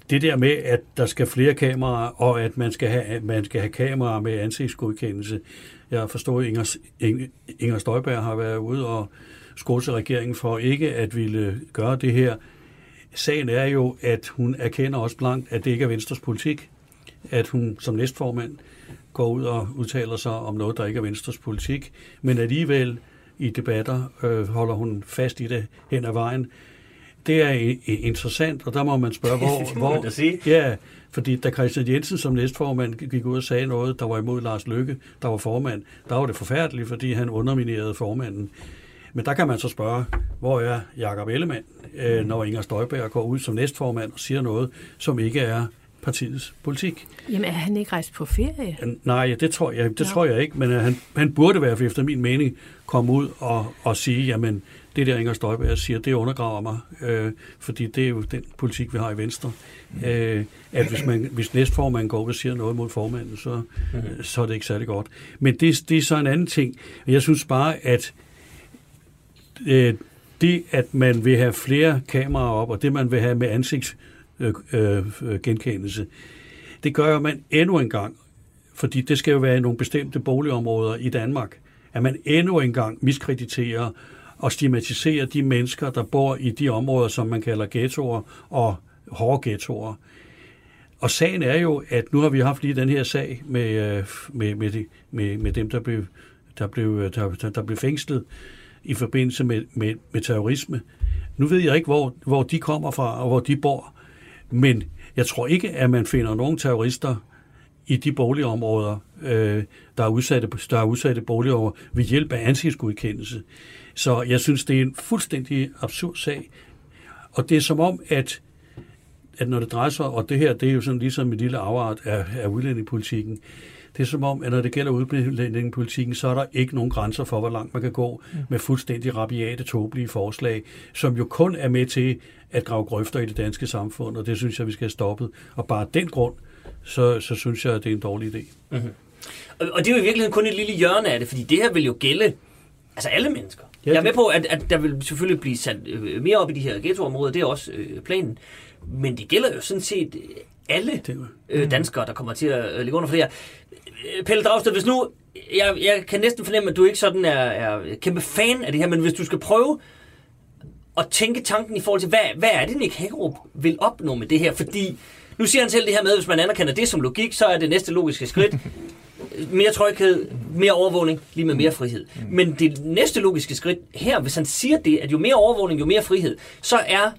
det der med, at der skal flere kameraer, og at man skal have, man skal have kameraer med ansigtsgodkendelse. Jeg forstår, at Inger, Inger, Inger Støjberg har været ude og skåse regeringen for ikke at ville gøre det her. Sagen er jo, at hun erkender også blankt, at det ikke er Venstres politik. At hun som næstformand går ud og udtaler sig om noget, der ikke er Venstres politik. Men alligevel i debatter øh, holder hun fast i det hen ad vejen. Det er interessant, og der må man spørge, hvor... Det må hvor sige. Ja, fordi da Christian Jensen som næstformand gik ud og sagde noget, der var imod Lars Løkke, der var formand, der var det forfærdeligt, fordi han underminerede formanden. Men der kan man så spørge, hvor er Jakob Ellemann, øh, når Inger Støjberg går ud som næstformand og siger noget, som ikke er partiets politik? Jamen, er han ikke rejst på ferie? Nej, det tror jeg, det Nå. tror jeg ikke, men øh, han, han burde i hvert fald efter min mening komme ud og, og sige, jamen det der Inger Støjberg siger, det undergraver mig, øh, fordi det er jo den politik, vi har i Venstre. Øh, at hvis, man, hvis næstformanden går ud og siger noget mod formanden, så, øh, så er det ikke særlig godt. Men det, det er så en anden ting. Jeg synes bare, at øh, det, at man vil have flere kameraer op, og det, man vil have med ansigtsgenkendelse, øh, øh, genkendelse, det gør man endnu en gang, fordi det skal jo være i nogle bestemte boligområder i Danmark, at man endnu en gang miskrediterer og stigmatiserer de mennesker, der bor i de områder, som man kalder ghettoer og hårde ghettoer. Og sagen er jo, at nu har vi haft lige den her sag med, øh, med, med, de, med, med dem, der blev, der, blev, øh, der, der, der blev fængslet i forbindelse med, med, med terrorisme. Nu ved jeg ikke, hvor, hvor de kommer fra og hvor de bor, men jeg tror ikke, at man finder nogen terrorister i de boligområder, øh, der, er udsatte, der er udsatte boligområder ved hjælp af ansigtsgodkendelse. Så jeg synes, det er en fuldstændig absurd sag. Og det er som om, at, at når det drejer sig, og det her, det er jo sådan ligesom en lille afart af, af udlændingepolitikken, det er som om, at når det gælder udlændingepolitikken, så er der ikke nogen grænser for, hvor langt man kan gå mm. med fuldstændig rabiate, tåbelige forslag, som jo kun er med til at grave grøfter i det danske samfund, og det synes jeg, vi skal have stoppet. Og bare den grund, så, så synes jeg, at det er en dårlig idé. Mm-hmm. Og, og det er jo i virkeligheden kun et lille hjørne af det, fordi det her vil jo gælde altså alle mennesker. Ja, jeg er med på, at, at der vil selvfølgelig blive sat øh, mere op i de her ghettoområder, det er også øh, planen. Men det gælder jo sådan set alle øh, danskere, der kommer til at øh, ligge under for det her. Øh, Pelle Dragsted, hvis nu, jeg, jeg kan næsten fornemme, at du ikke sådan er, er kæmpe fan af det her, men hvis du skal prøve at tænke tanken i forhold til, hvad, hvad er det, Nick Hækkerup vil opnå med det her? Fordi nu siger han selv det her med, at hvis man anerkender det som logik, så er det næste logiske skridt mere tryghed, mere overvågning, lige med mere frihed. Men det næste logiske skridt her, hvis han siger det, at jo mere overvågning, jo mere frihed, så er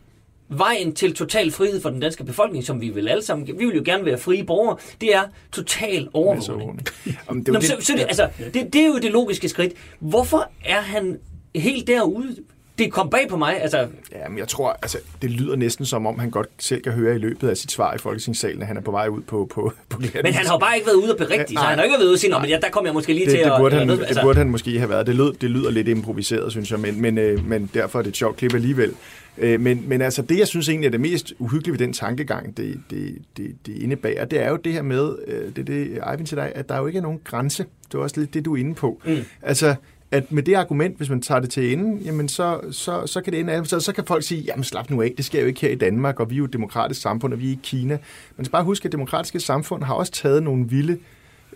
vejen til total frihed for den danske befolkning, som vi vil alle sammen, vi vil jo gerne være frie borgere, det er total overvågning. Jamen, det, Nå, det, så, så det, altså, det, det er jo det logiske skridt. Hvorfor er han helt derude? Det kom bag på mig. Altså... Ja, men jeg tror, altså, det lyder næsten som om, han godt selv kan høre i løbet af sit svar i Folketingssalen, at han er på vej ud på, på, på Men han har jo bare ikke været ude og berigtige, ja, så han har ikke været ude og sige, men ja, der kommer jeg måske lige det, til det at... Burde han, noget, altså... Det burde han måske have været. Det, lød, det lyder lidt improviseret, synes jeg, men, men, øh, men derfor er det et sjovt klip alligevel. Øh, men, men altså, det jeg synes egentlig er det mest uhyggelige ved den tankegang, det, det, det, det indebærer, det er jo det her med, øh, det det, Eivind til dig, at der jo ikke er nogen grænse. Det er også lidt det, du er inde på. Mm. Altså, at med det argument, hvis man tager det til ende, jamen så, så, så kan det ende så, så kan folk sige, jamen slap nu af, det sker jo ikke her i Danmark, og vi er jo et demokratisk samfund, og vi er i Kina. Men så bare husk, at demokratiske samfund har også taget nogle vilde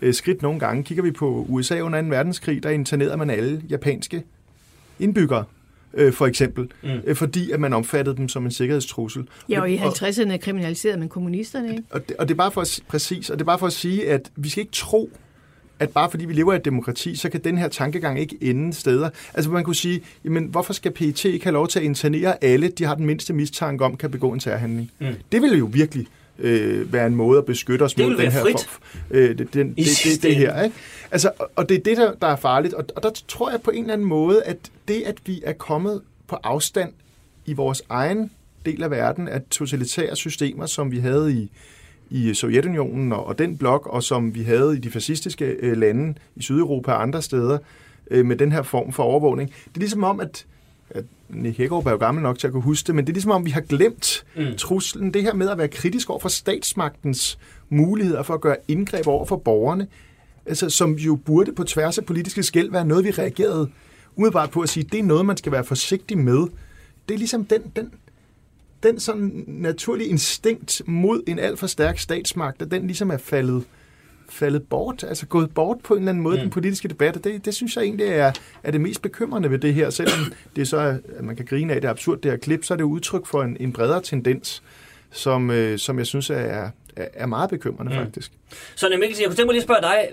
øh, skridt nogle gange. Kigger vi på USA under 2. verdenskrig, der internerede man alle japanske indbyggere øh, for eksempel, mm. øh, fordi at man omfattede dem som en sikkerhedstrussel. Ja, og i 50'erne kriminaliserede man kommunisterne, ikke? Og det, og det er bare for at, præcis, og det er bare for at sige, at vi skal ikke tro, at bare fordi vi lever i et demokrati, så kan den her tankegang ikke ende steder. Altså man kunne sige, jamen hvorfor skal PET ikke have lov til at internere alle, de har den mindste mistanke om, kan begå en terrorhandling? Mm. Det vil jo virkelig øh, være en måde at beskytte os mod den her frit. øh, det, det, det, det, det her. Ikke? Altså, og det er det, der, der er farligt. Og, og der tror jeg på en eller anden måde, at det, at vi er kommet på afstand i vores egen del af verden af totalitære systemer, som vi havde i i Sovjetunionen og, og den blok, og som vi havde i de fascistiske øh, lande i Sydeuropa og andre steder, øh, med den her form for overvågning. Det er ligesom om, at, at Nick Hækkerup er jo gammel nok til at kunne huske det, men det er ligesom om, vi har glemt mm. truslen. Det her med at være kritisk over for statsmagtens muligheder for at gøre indgreb over for borgerne, altså, som jo burde på tværs af politiske skæld være noget, vi reagerede umiddelbart på at sige, det er noget, man skal være forsigtig med. Det er ligesom den, den den sådan naturlige instinkt mod en alt for stærk statsmagt, at den ligesom er faldet, faldet bort, altså gået bort på en eller anden måde, mm. den politiske debat, det, det synes jeg egentlig er, er det mest bekymrende ved det her, selvom det er så, at man kan grine af det er absurd, det her klip, så er det udtryk for en, en bredere tendens, som, øh, som jeg synes er, er, er meget bekymrende mm. faktisk. Så Mikkelsen, jeg kunne tænke mig lige at spørge dig,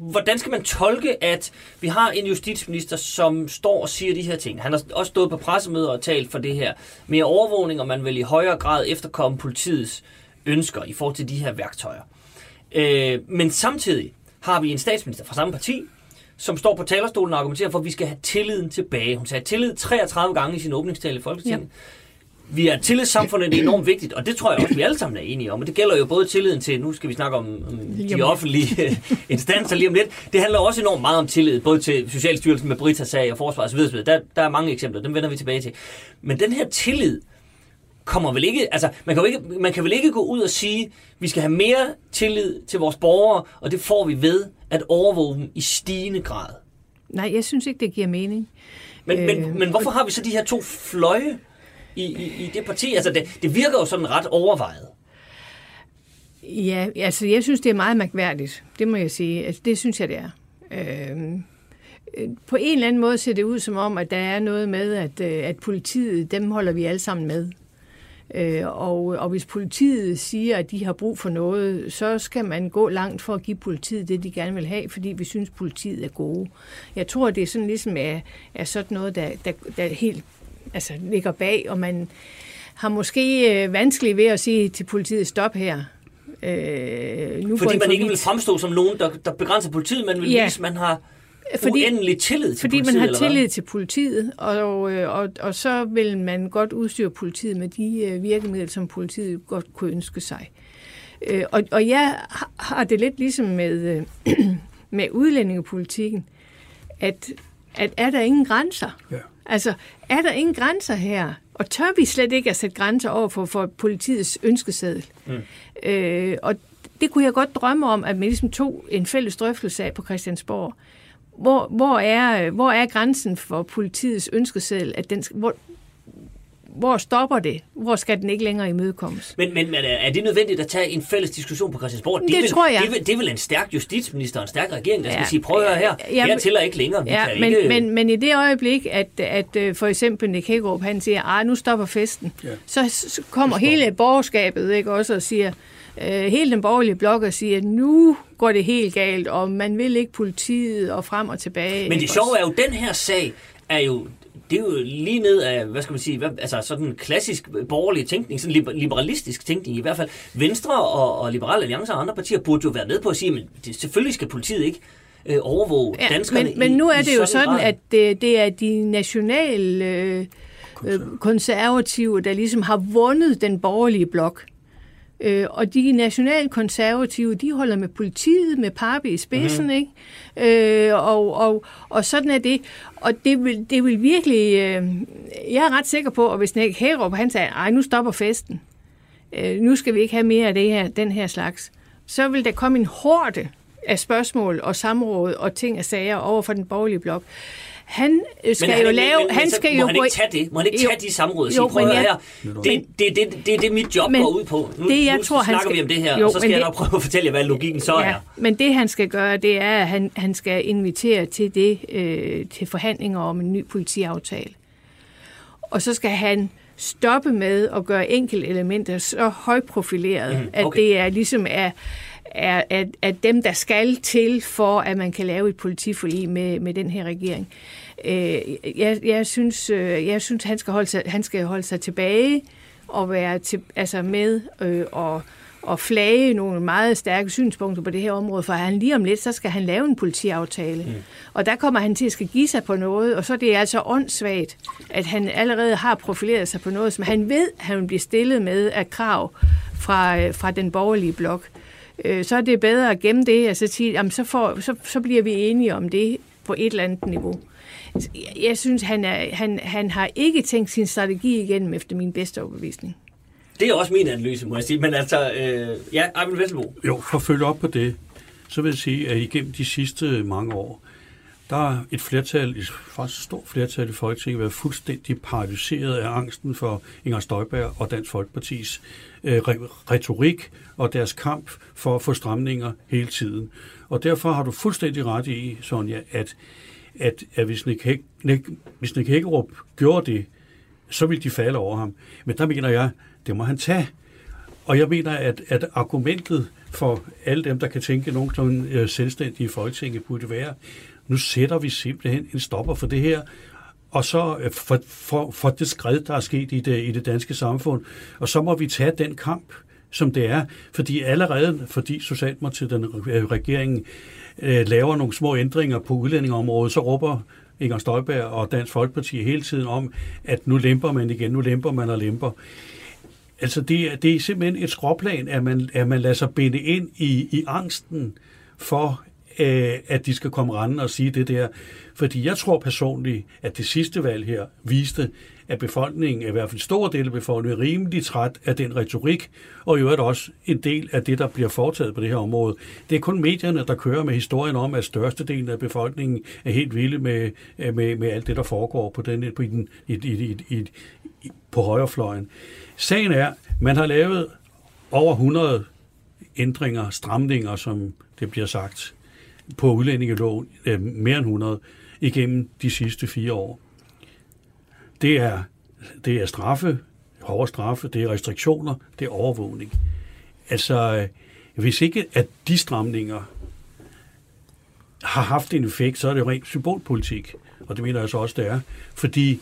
hvordan skal man tolke, at vi har en justitsminister, som står og siger de her ting? Han har også stået på pressemøder og talt for det her. Mere overvågning, og man vil i højere grad efterkomme politiets ønsker i forhold til de her værktøjer. Øh, men samtidig har vi en statsminister fra samme parti, som står på talerstolen og argumenterer for, at vi skal have tilliden tilbage. Hun sagde tillid 33 gange i sin åbningstale i Folketinget. Ja vi er tillidssamfundet, det er enormt vigtigt, og det tror jeg også, vi alle sammen er enige om. Og det gælder jo både tilliden til, nu skal vi snakke om, om de offentlige øh, instanser lige om lidt. Det handler også enormt meget om tillid, både til Socialstyrelsen med Brita-sag og Forsvar osv. Der, der er mange eksempler, dem vender vi tilbage til. Men den her tillid kommer vel ikke, altså man kan, ikke, man kan vel ikke gå ud og sige, vi skal have mere tillid til vores borgere, og det får vi ved at overvåge dem i stigende grad. Nej, jeg synes ikke, det giver mening. Men, øh, men, men hvorfor har vi så de her to fløje? I, i, i det parti? Altså, det, det virker jo sådan ret overvejet. Ja, altså jeg synes, det er meget mærkværdigt. Det må jeg sige. Altså, det synes jeg, det er. Øhm, øh, på en eller anden måde ser det ud som om, at der er noget med, at, øh, at politiet, dem holder vi alle sammen med. Øh, og, og hvis politiet siger, at de har brug for noget, så skal man gå langt for at give politiet det, de gerne vil have, fordi vi synes, politiet er gode. Jeg tror, det er sådan ligesom er, er sådan noget, der, der, der helt altså, ligger bag, og man har måske øh, vanskeligt ved at sige til politiet, stop her. Øh, nu Fordi man ikke vil fremstå som nogen, der, der begrænser politiet, men vil ja. vise, man har fordi, uendelig tillid til fordi politiet? Fordi man har tillid til politiet, og, øh, og, og så vil man godt udstyre politiet med de øh, virkemidler, som politiet godt kunne ønske sig. Øh, og, og jeg har det lidt ligesom med, med udlændingepolitikken, at, at er der ingen grænser? Ja. Altså, er der ingen grænser her? Og tør vi slet ikke at sætte grænser over for, for politiets ønskeseddel? Mm. Øh, og det kunne jeg godt drømme om, at man ligesom tog en fælles drøftelse af på Christiansborg. Hvor, hvor, er, hvor er grænsen for politiets ønskeseddel? At den, hvor, hvor stopper det? Hvor skal den ikke længere imødekommes? Men, men, men er det nødvendigt at tage en fælles diskussion på Christiansborg? Det, det vil, tror jeg. Det, vil, det er vel en stærk justitsminister og en stærk regering, der ja, skal sige, prøv at høre her, ja, her tæller ikke længere. Vi ja, kan men, ikke... men, men i det øjeblik, at, at øh, for eksempel Nick Hagerup, han siger, at nu stopper festen, ja. så, så kommer hele borgerskabet ikke, også og siger, øh, hele den borgerlige blok og siger, at nu går det helt galt, og man vil ikke politiet og frem og tilbage. Men det sjove er jo, den her sag er jo det er jo lige ned af, hvad skal man sige, hvad, altså sådan klassisk borgerlig tænkning, sådan liberalistisk tænkning i hvert fald. Venstre og, og Liberale Alliance og andre partier burde jo være med på at sige, at det, selvfølgelig skal politiet ikke øh, overvåge ja, danskerne men, men nu er det jo sådan, grad. at det, det er de nationale øh, konservative, der ligesom har vundet den borgerlige blok. Øh, og de nationalkonservative, de holder med politiet, med Pape i spidsen, mm. ikke? Øh, og, og, og sådan er det. Og det vil, det vil virkelig... Øh, jeg er ret sikker på, at hvis Nick Hærup, han sagde, ej, nu stopper festen. Øh, nu skal vi ikke have mere af det her, den her slags. Så vil der komme en hårde af spørgsmål og samråd og ting og sager over for den borgerlige blok. Han øh, skal han, jo lave... Men, men, han skal må jo han ikke tage det? Må han ikke tage de samråd og sige, prøv at her, det, det, det, det, det er det, mit job men, går ud på. Nu, det, jeg nu tror, snakker han skal, vi om det her, jo, og så skal jeg nok prøve at fortælle jer, hvad logikken så ja, er. Men det, han skal gøre, det er, at han, han skal invitere til det øh, til forhandlinger om en ny politiaftale. Og så skal han stoppe med at gøre enkelte elementer så højprofileret, mm, okay. at det er ligesom er er, er, er dem, der skal til for, at man kan lave et politiforlig med, med den her regering. Øh, jeg, jeg, synes, øh, jeg synes, han skal holde sig, han skal holde sig tilbage og være til, altså med øh, og, og flage nogle meget stærke synspunkter på det her område, for han lige om lidt, så skal han lave en politiaftale. Mm. Og der kommer han til at skal give sig på noget, og så er det altså åndssvagt, at han allerede har profileret sig på noget, som han ved, han vil blive stillet med af krav fra, øh, fra den borgerlige blok. Øh, så er det bedre at gemme det, og så sige, jamen, så, får, så, så bliver vi enige om det på et eller andet niveau. Jeg synes, han, er, han, han har ikke tænkt sin strategi igennem efter min bedste overbevisning. Det er også min analyse, må jeg sige. Men altså, øh, ja, Arvind Vesselbo. Jo, for at følge op på det, så vil jeg sige, at igennem de sidste mange år, der er et flertal, et faktisk stort flertal i Folketinget, været fuldstændig paralyseret af angsten for Inger Støjberg og Dansk Folkepartis øh, retorik og deres kamp for at få stramninger hele tiden. Og derfor har du fuldstændig ret i, Sonja, at, at, at hvis, Nick Hæk, Nick, hvis Nick Hækkerup gjorde det, så ville de falde over ham. Men der mener jeg, det må han tage. Og jeg mener, at, at argumentet for alle dem, der kan tænke nogenlunde øh, selvstændige i Folketinget, burde være, nu sætter vi simpelthen en stopper for det her, og så øh, for, for, for det skred, der er sket i det, i det danske samfund. Og så må vi tage den kamp, som det er, fordi allerede, fordi Socialdemokratiet, den regeringen, øh, laver nogle små ændringer på udlændingeområdet, så råber Inger Støjberg og Dansk Folkeparti hele tiden om, at nu lemper man igen, nu lemper man og lemper. Altså det, er, det er simpelthen et skråplan, at man, at man lader sig binde ind i, i angsten for, øh, at de skal komme rende og sige det der. Fordi jeg tror personligt, at det sidste valg her viste, at befolkningen, i hvert fald en stor del af befolkningen, er rimelig træt af den retorik, og i øvrigt også en del af det, der bliver foretaget på det her område. Det er kun medierne, der kører med historien om, at størstedelen af befolkningen er helt vilde med, øh, med, med alt det, der foregår på, den, på, den, i, i, i, i, på højrefløjen. Sagen er, man har lavet over 100 ændringer, stramninger, som det bliver sagt, på udlændingeloven, øh, mere end 100, igennem de sidste fire år. Det er, det er straffe hårde straffe, det er restriktioner, det er overvågning. Altså, øh, hvis ikke at de stramninger har haft en effekt, så er det jo rent symbolpolitik. Og det mener jeg så også, det er. Fordi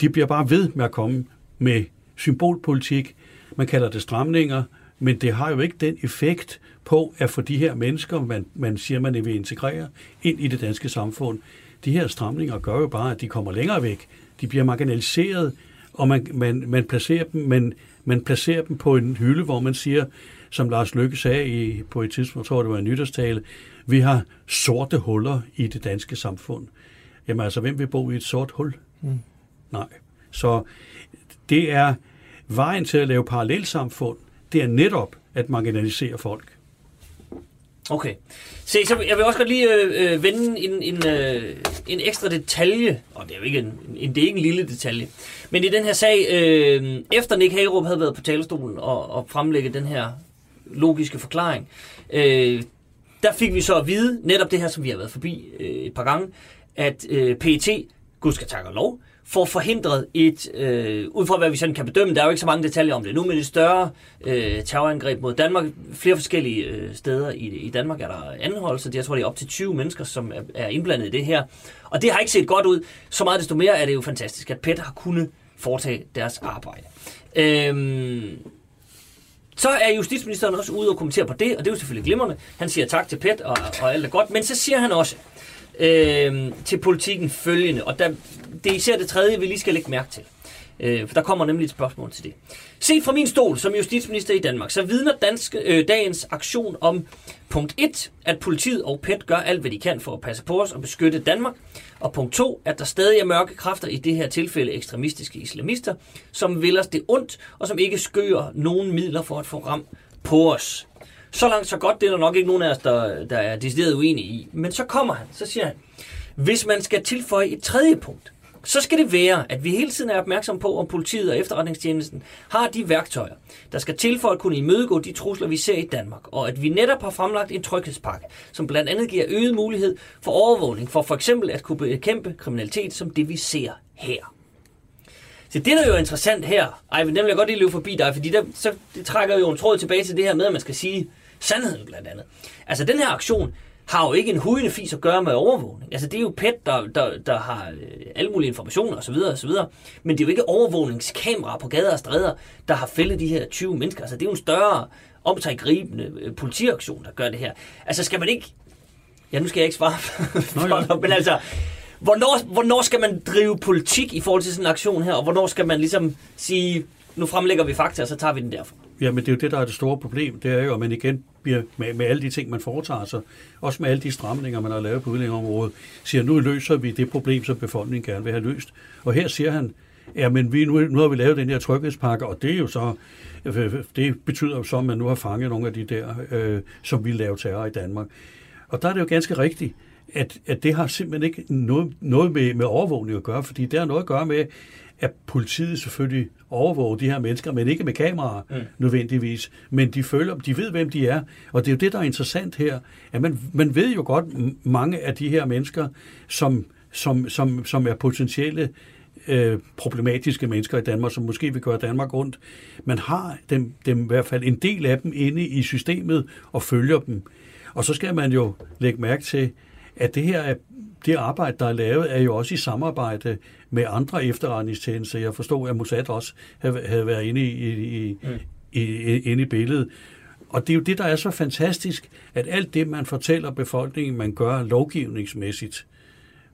de bliver bare ved med at komme med symbolpolitik. Man kalder det stramninger, men det har jo ikke den effekt på at få de her mennesker, man, man siger, man vil integrere, ind i det danske samfund. De her stramninger gør jo bare, at de kommer længere væk. De bliver marginaliseret, og man, man, man, placerer dem, man, man placerer dem på en hylde, hvor man siger, som Lars Lykke sagde i, på et tidspunkt, tror det var en nytårstale, vi har sorte huller i det danske samfund. Jamen altså, hvem vil bo i et sort hul? Mm. Nej. Så det er vejen til at lave parallelsamfund, det er netop at marginalisere folk. Okay. Se, så jeg vil også godt lige øh, øh, vende en, en, øh, en ekstra detalje, og det er jo ikke en, en, det er ikke en lille detalje, men i den her sag, øh, efter Nick Hagerup havde været på talerstolen og, og fremlægge den her logiske forklaring, øh, der fik vi så at vide, netop det her, som vi har været forbi øh, et par gange, at øh, PET, gud skal takke lov, får forhindret et, øh, ud fra hvad vi sådan kan bedømme, der er jo ikke så mange detaljer om det nu, men et større øh, terrorangreb mod Danmark. Flere forskellige øh, steder i, i Danmark er der anholdelser. Jeg tror, det er op til 20 mennesker, som er, er indblandet i det her. Og det har ikke set godt ud. Så meget desto mere er det jo fantastisk, at PET har kunnet foretage deres arbejde. Øhm, så er justitsministeren også ude og kommentere på det, og det er jo selvfølgelig glimrende. Han siger tak til PET, og, og alt er godt. Men så siger han også øh, til politikken følgende, og der, det er især det tredje, vi lige skal lægge mærke til. Øh, for der kommer nemlig et spørgsmål til det. Set fra min stol som justitsminister i Danmark, så vidner danske, øh, dagens aktion om punkt 1, at politiet og PET gør alt, hvad de kan for at passe på os og beskytte Danmark. Og punkt 2, at der stadig er mørke kræfter, i det her tilfælde ekstremistiske islamister, som vil os det ondt, og som ikke skører nogen midler for at få ram på os. Så langt, så godt, det er der nok ikke nogen af os, der, der er decideret uenige i. Men så kommer han, så siger han, hvis man skal tilføje et tredje punkt, så skal det være, at vi hele tiden er opmærksom på, om politiet og efterretningstjenesten har de værktøjer, der skal til for at kunne imødegå de trusler, vi ser i Danmark, og at vi netop har fremlagt en tryghedspakke, som blandt andet giver øget mulighed for overvågning, for for eksempel at kunne bekæmpe kriminalitet, som det vi ser her. Så det, der er jo interessant her, ej, men den vil jeg godt lige løbe forbi dig, fordi der, så, det trækker jo en tråd tilbage til det her med, at man skal sige sandheden blandt andet. Altså, den her aktion, har jo ikke en hudende fis at gøre med overvågning. Altså det er jo PET, der, der, der har øh, alle mulige informationer osv. osv. Men det er jo ikke overvågningskameraer på gader og stræder, der har fældet de her 20 mennesker. Altså det er jo en større omtaggribende øh, politiaktion, der gør det her. Altså skal man ikke... Ja, nu skal jeg ikke svare for Nå, men altså... Hvornår, hvornår skal man drive politik i forhold til sådan en aktion her, og hvornår skal man ligesom sige, nu fremlægger vi fakta, og så tager vi den derfra? Jamen det er jo det, der er det store problem. Det er jo, at man igen bliver med, med alle de ting, man foretager sig, også med alle de stramninger, man har lavet på udlændingområdet, siger, nu løser vi det problem, som befolkningen gerne vil have løst. Og her siger han, ja, men vi, nu, nu har vi lavet den her tryghedspakke, og det er jo så, det betyder jo så, at man nu har fanget nogle af de der, øh, som vi lave terror i Danmark. Og der er det jo ganske rigtigt, at, at det har simpelthen ikke noget, noget med, med overvågning at gøre, fordi det har noget at gøre med, at politiet selvfølgelig overvåger de her mennesker, men ikke med kameraer mm. nødvendigvis. Men de føler, de ved, hvem de er. Og det er jo det, der er interessant her. At man, man ved jo godt, mange af de her mennesker, som, som, som, som er potentielle øh, problematiske mennesker i Danmark, som måske vil gøre Danmark rundt. Man har dem, dem i hvert fald en del af dem inde i systemet og følger dem. Og så skal man jo lægge mærke til, at det her er, det arbejde, der er lavet, er jo også i samarbejde med andre efterretningstjenester. Jeg forstod, at Mossad også havde, været inde i, i, mm. i, i, inde i billedet. Og det er jo det, der er så fantastisk, at alt det, man fortæller befolkningen, man gør lovgivningsmæssigt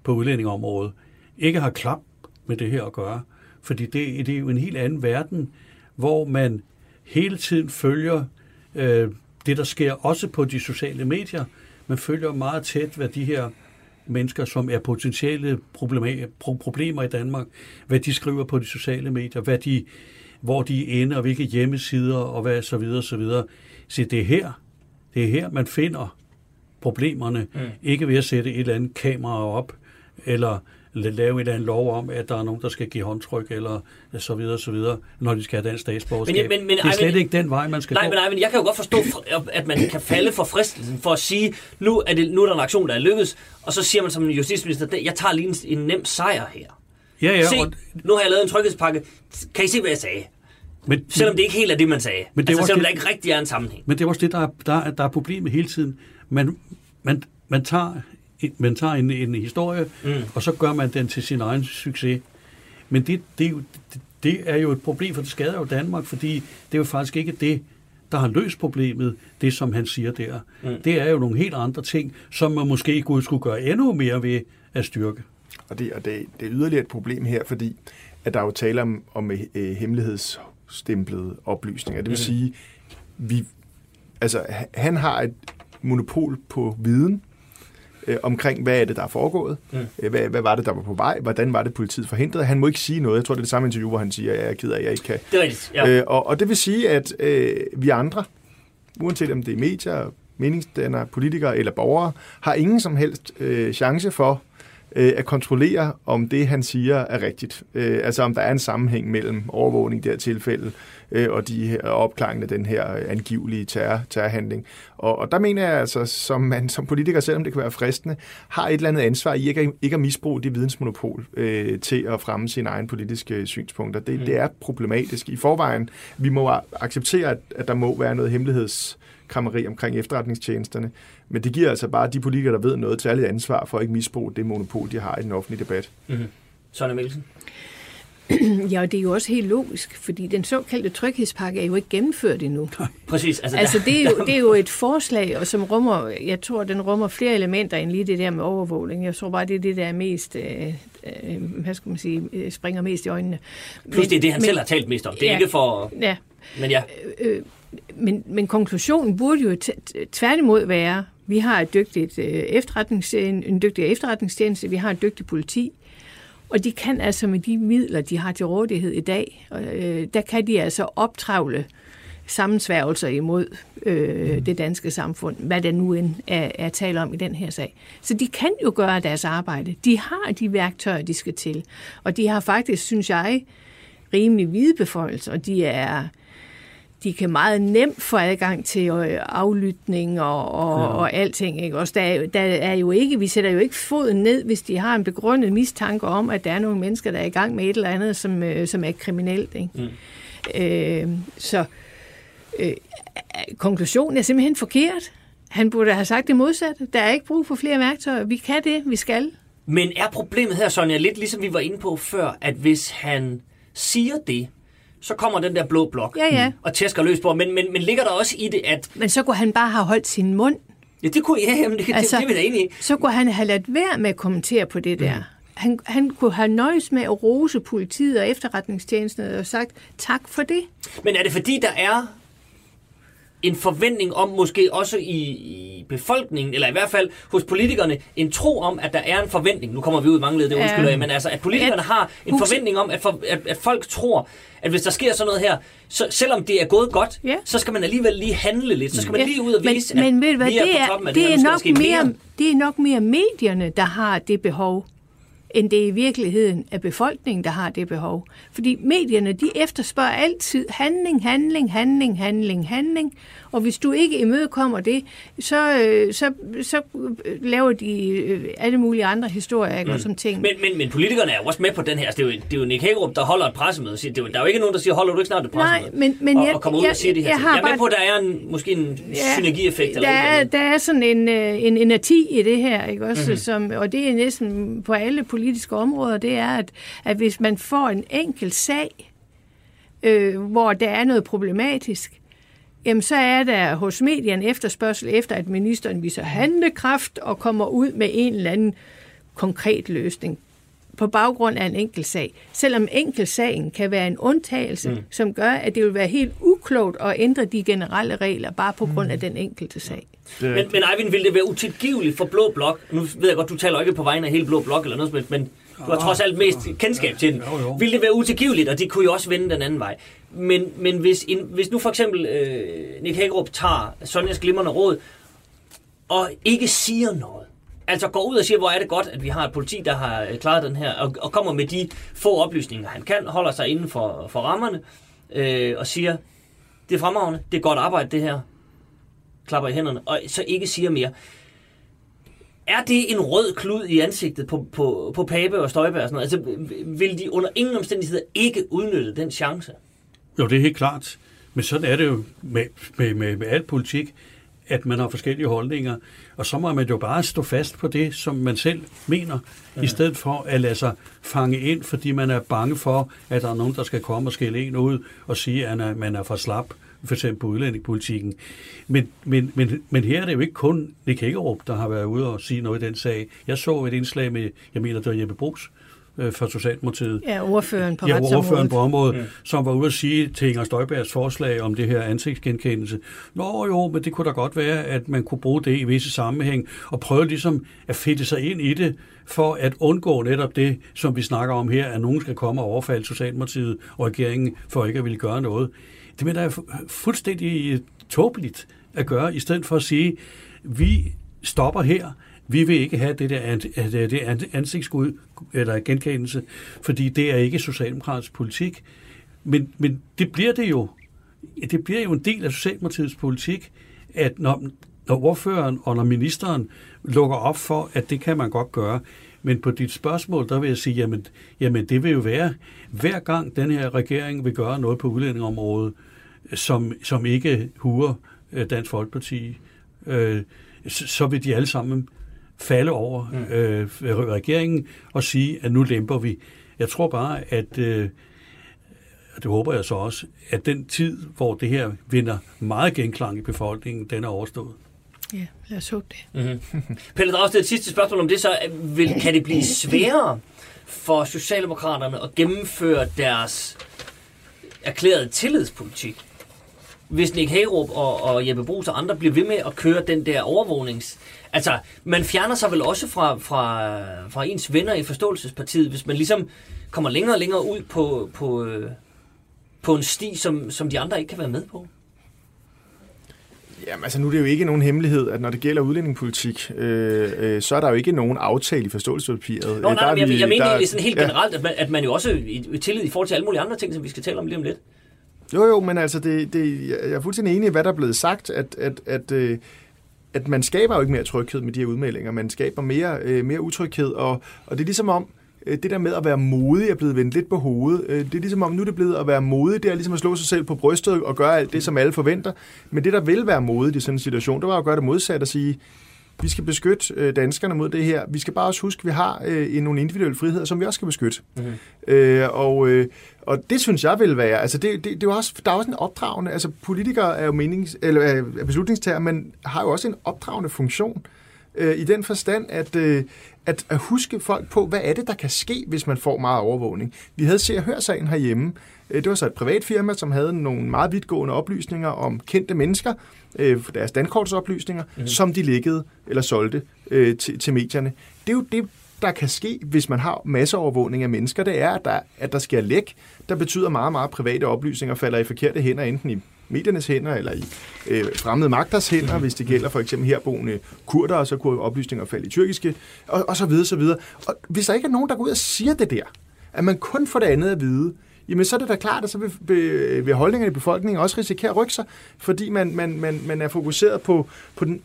på udlændingområdet, ikke har klap med det her at gøre. Fordi det, det er jo en helt anden verden, hvor man hele tiden følger øh, det, der sker også på de sociale medier. Man følger meget tæt, hvad de her mennesker, som er potentielle problemer i Danmark, hvad de skriver på de sociale medier, hvad de, hvor de ender, hvilke hjemmesider og hvad så videre, så videre. Så det er her, det er her, man finder problemerne, mm. ikke ved at sætte et eller andet kamera op, eller lave et eller andet lov om, at der er nogen, der skal give håndtryk, eller så videre, så videre, når de skal have dansk statsborgerskab. Men, men, men, det er slet men, ikke den vej, man skal nej, gå. Nej, men jeg kan jo godt forstå, at man kan falde for fristelsen for at sige, nu er, det, nu er der en aktion, der er lykkedes, og så siger man som en justitsminister, jeg tager lige en, en nem sejr her. Ja, ja, se, og- nu har jeg lavet en tryghedspakke. Kan I se, hvad jeg sagde? Men, Selvom det ikke helt er det, man sagde. Men det er altså, selvom det- der ikke rigtig er en sammenhæng. Men det er også det, der er, der, er- der er problemet hele tiden. Man, man, man tager, en- man tager en, en historie, mm. og så gør man den til sin egen succes. Men det, det, er jo, det, det er jo et problem, for det skader jo Danmark, fordi det er jo faktisk ikke det, der har løst problemet, det som han siger der. Mm. Det er jo nogle helt andre ting, som man måske kunne- skulle gøre endnu mere ved at styrke. Og det, og det, det er yderligere et problem her, fordi at der er jo tale om, om øh, hemmelighedsstemplede oplysninger. Det vil sige, vi, altså, ha- han har et monopol på viden øh, omkring, hvad er det, der er foregået. Mm. Hvad, hvad var det, der var på vej? Hvordan var det, politiet forhindrede? Han må ikke sige noget. Jeg tror, det er det samme interview, hvor han siger, at jeg er ked af, at jeg ikke kan. Det er rigtigt. Ja. Ja. Øh, og, og det vil sige, at øh, vi andre, uanset om det er medier, meningsdannere, politikere eller borgere, har ingen som helst øh, chance for øh, at kontrollere, om det, han siger, er rigtigt. Øh, altså om der er en sammenhæng mellem overvågning i det her tilfælde øh, og de her opklaringen af den her angivelige terror, terrorhandling. Og, og der mener jeg altså, som man som politiker, selvom det kan være fristende, har et eller andet ansvar i ikke, at- ikke at misbruge det vidensmonopol øh, til at fremme sine egne politiske synspunkter. Det, mm. det er problematisk. I forvejen, vi må acceptere, at, at der må være noget hemmelighedskrammeri omkring efterretningstjenesterne, men det giver altså bare de politikere, der ved noget, et særligt ansvar for at ikke misbruge det monopol, de har i den offentlige debat. Sonja Mikkelsen. Ja, og det er jo også helt logisk, fordi den såkaldte tryghedspakke er jo ikke gennemført endnu. Præcis. Altså, Altså, det er, jo, det er jo et forslag, og som rummer, jeg tror, den rummer flere elementer end lige det der med overvågning. Jeg tror bare, det er det, der er mest, øh, øh, hvad skal man sige, øh, springer mest i øjnene. Plus det er det, han men, selv har talt mest om. Det er Ja. ikke for... Ja, Men ja, men, men konklusionen burde jo tværtimod være, vi har et dygtigt øh, efterretningstjeneste, en dygtig efterretningstjeneste, vi har et dygtigt politi, og de kan altså med de midler, de har til rådighed i dag, øh, der kan de altså optravle sammensværgelser imod øh, det danske samfund, hvad der nu end er, er tale om i den her sag. Så de kan jo gøre deres arbejde. De har de værktøjer, de skal til. Og de har faktisk, synes jeg, rimelig hvide beføjelser, og de er de kan meget nemt få adgang til øh, aflytning og, og, ja. og alting. Ikke? Også der, er, jo- der er jo ikke, vi sætter jo ikke foden ned, hvis de har en begrundet mistanke om, at der er nogle mennesker, der er i gang med et eller andet, som, øh, som er kriminelt. Ikke? Mm. Øh, så øh, konklusionen er simpelthen forkert. Han burde have sagt det modsatte. Der er ikke brug for flere værktøjer. Vi kan det, vi skal. Men er problemet her, Sonja, lidt ligesom vi var inde på før, at hvis han siger det, så kommer den der blå blok Ja, ja. og tæsker løs på. Men, men, men ligger der også i det, at... Men så kunne han bare have holdt sin mund. Ja, det kunne ja, jamen, det, altså, det, det enige i. så kunne han have ladt være med at kommentere på det der. Mm. Han, han kunne have nøjes med at rose politiet og efterretningstjenesten og sagt tak for det. Men er det fordi, der er en forventning om, måske også i, i befolkningen, eller i hvert fald hos politikerne, en tro om, at der er en forventning. Nu kommer vi ud i mange led, det undskylder jeg, men altså, at politikerne har en forventning om, at, for, at, at folk tror, at hvis der sker sådan noget her, så selvom det er gået godt, Ja. så skal man alligevel lige handle lidt. Så skal man Ja, lige ud og men, vise, men at ved du hvad, vi er det på er, toppen af det, det, her. er nok mere, mere. det er nok mere medierne, der har det behov, end det i virkeligheden er befolkningen, der har det behov. Fordi medierne, de efterspørger altid handling, handling, handling, handling, handling. Og hvis du ikke imødekommer det, så, øh, så, så øh, laver de øh, alle mulige andre historier, ikke? Mm. som ting. Men, men, men politikerne er jo også med på den her. Altså, det, er jo, det er jo Nick Hagerup, der holder et pressemøde. og siger- Det er jo, der er jo ikke nogen, der siger, holder du ikke snart et pressemøde? men- men og, jeg- og kommer ud jeg- og siger det her jeg ting. har Jeg er med bare- på, at der er en, måske en synergieffekt. Eller der, er, der er sådan en, en energi i det her, ikke også? Mhm. Mm-hmm. Som, og det er næsten på alle politiske områder, det er, at, at hvis man får en enkelt sag, øh, hvor der er noget problematisk, jamen så er der hos medierne efterspørgsel efter, at ministeren viser handlekraft og kommer ud med en eller anden konkret løsning på baggrund af en enkelt sag. Selvom enkeltsagen kan være en undtagelse, mm. som gør, at det vil være helt uklogt at ændre de generelle regler bare på grund af den enkelte sag. Men, men Eivind, ville det være utilgiveligt for Blå Blok? Nu ved jeg godt, du taler ikke på vegne af hele Blå Blok eller noget men du har trods alt mest kendskab til den. Ville det være utilgiveligt, og det kunne jo også vende den anden vej. Men, men hvis, en, hvis nu for eksempel øh, Nick Hagerup tager Sonjas glimrende råd, og ikke siger noget, altså går ud og siger, hvor er det godt, at vi har et politi, der har øh, klaret den her, og, og kommer med de få oplysninger, han kan, holder sig inden for, for rammerne, øh, og siger, det er fremragende, det er godt arbejde det her, klapper i hænderne, og så ikke siger mere. Er det en rød klud i ansigtet på, på, på Pape og Støjberg og sådan noget? Altså, vil de under ingen omstændigheder ikke udnytte den chance? Jo, det er helt klart. Men sådan er det jo med, med, med, med alt politik, at man har forskellige holdninger. Og så må man jo bare stå fast på det, som man selv mener, ja. i stedet for at lade sig fange ind, fordi man er bange for, at der er nogen, der skal komme og skille en ud og sige, at man er for slap for eksempel på udlændingepolitikken. Men, men, men, men her er det jo ikke kun Nick Hækkerup, der har været ude og sige noget i den sag. Jeg så et indslag med, jeg mener, det var Jeppe Brugs, øh, for Socialdemokratiet. Ja, ordføreren på ja, ordføreren på området, mm. som var ude at sige til Inger Støjbergs forslag om det her ansigtsgenkendelse. Nå jo, men det kunne da godt være, at man kunne bruge det i visse sammenhæng, og prøve ligesom at fedte sig ind i det, for at undgå netop det, som vi snakker om her, at nogen skal komme og overfalde Socialdemokratiet og regeringen for ikke at ville gøre noget. Det mener jeg er fuldstændig øh, tåbeligt at gøre, i stedet for at sige, vi stopper her, vi vil ikke have det der øh, det ansigtsskud eller genkendelse, fordi det er ikke socialdemokratisk politik. Men, men det bliver det jo. Det bliver jo en del af Socialdemokratiets politik, at når, når ordføreren og når ministeren lukker op for, at det kan man godt gøre, men på dit spørgsmål, der vil jeg sige, jamen, jamen det vil jo være, hver gang den her regering vil gøre noget på udlændingområdet, som, som ikke huer øh, Dansk Folkeparti, øh, så vil de alle sammen falde over mm. øh, regeringen og sige, at nu lemper vi. Jeg tror bare, at, øh, og det håber jeg så også, at den tid, hvor det her vinder meget genklang i befolkningen, den er overstået. Ja, lad os håbe det. Mm-hmm. Pelle Dragsted, et sidste spørgsmål om det så. Vil, kan det blive sværere for Socialdemokraterne at gennemføre deres erklærede tillidspolitik? Hvis Nick Hagerup og, og Jeppe Brugs og andre bliver ved med at køre den der overvågnings Altså, man fjerner sig vel også fra, fra, fra ens venner i Forståelsespartiet, hvis man ligesom kommer længere og længere ud på, på, øh, på en sti, som, som de andre ikke kan være med på? Jamen altså nu er det jo ikke nogen hemmelighed, at når det gælder udlændingepolitik, øh, øh, så er der jo ikke nogen aftale i forståelsespapiret. Nå, nej, der men jeg, jeg, jeg mener egentlig sådan helt ja. generelt, at man, at man jo også i tillid i forhold til alle mulige andre ting, som vi skal tale om lige om lidt. Jo, jo, men altså, det, det, jeg er fuldstændig enig i, hvad der er blevet sagt, at, at, at, øh, at man skaber jo ikke mere tryghed med de her udmeldinger, man skaber mere, øh, mere utryghed, og, og det er ligesom om, øh, det der med at være modig er blevet vendt lidt på hovedet. Øh, det er ligesom om, nu er det blevet at være modig, det er ligesom at slå sig selv på brystet og gøre alt det, som alle forventer. Men det, der vil være modigt i sådan en situation, det var at gøre det modsatte og sige, vi skal beskytte øh, danskerne mod det her. Vi skal bare også huske, at vi har øh, nogle individuelle friheder, som vi også skal beskytte. Mm-hmm. Øh, og, øh, og det synes jeg vil være, altså det, det, det er også, der er også en opdragende, altså politikere er jo menings, eller er beslutningstager, men har jo også en opdragende funktion øh, i den forstand, at, øh, at, at huske folk på, hvad er det, der kan ske, hvis man får meget overvågning. Vi havde Se og Hør-sagen herhjemme. Øh, det var så et privat firma, som havde nogle meget vidtgående oplysninger om kendte mennesker, øh, deres dankortsoplysninger, mm. som de lækkede eller solgte øh, til, til medierne. Det er jo det, der kan ske, hvis man har masseovervågning af mennesker, det er, at der, at der sker læk, der betyder meget, meget private oplysninger falder i forkerte hænder, enten i mediernes hænder eller i øh, fremmede magters hænder, hvis det gælder for eksempel herboende kurder, så kunne oplysninger falde i tyrkiske, og, og så videre, så videre. Og hvis der ikke er nogen, der går ud og siger det der, at man kun får det andet at vide, jamen så er det da klart, at så vil, vil, holdningerne i befolkningen også risikere at rykke sig, fordi man, man, man, man er fokuseret på, på den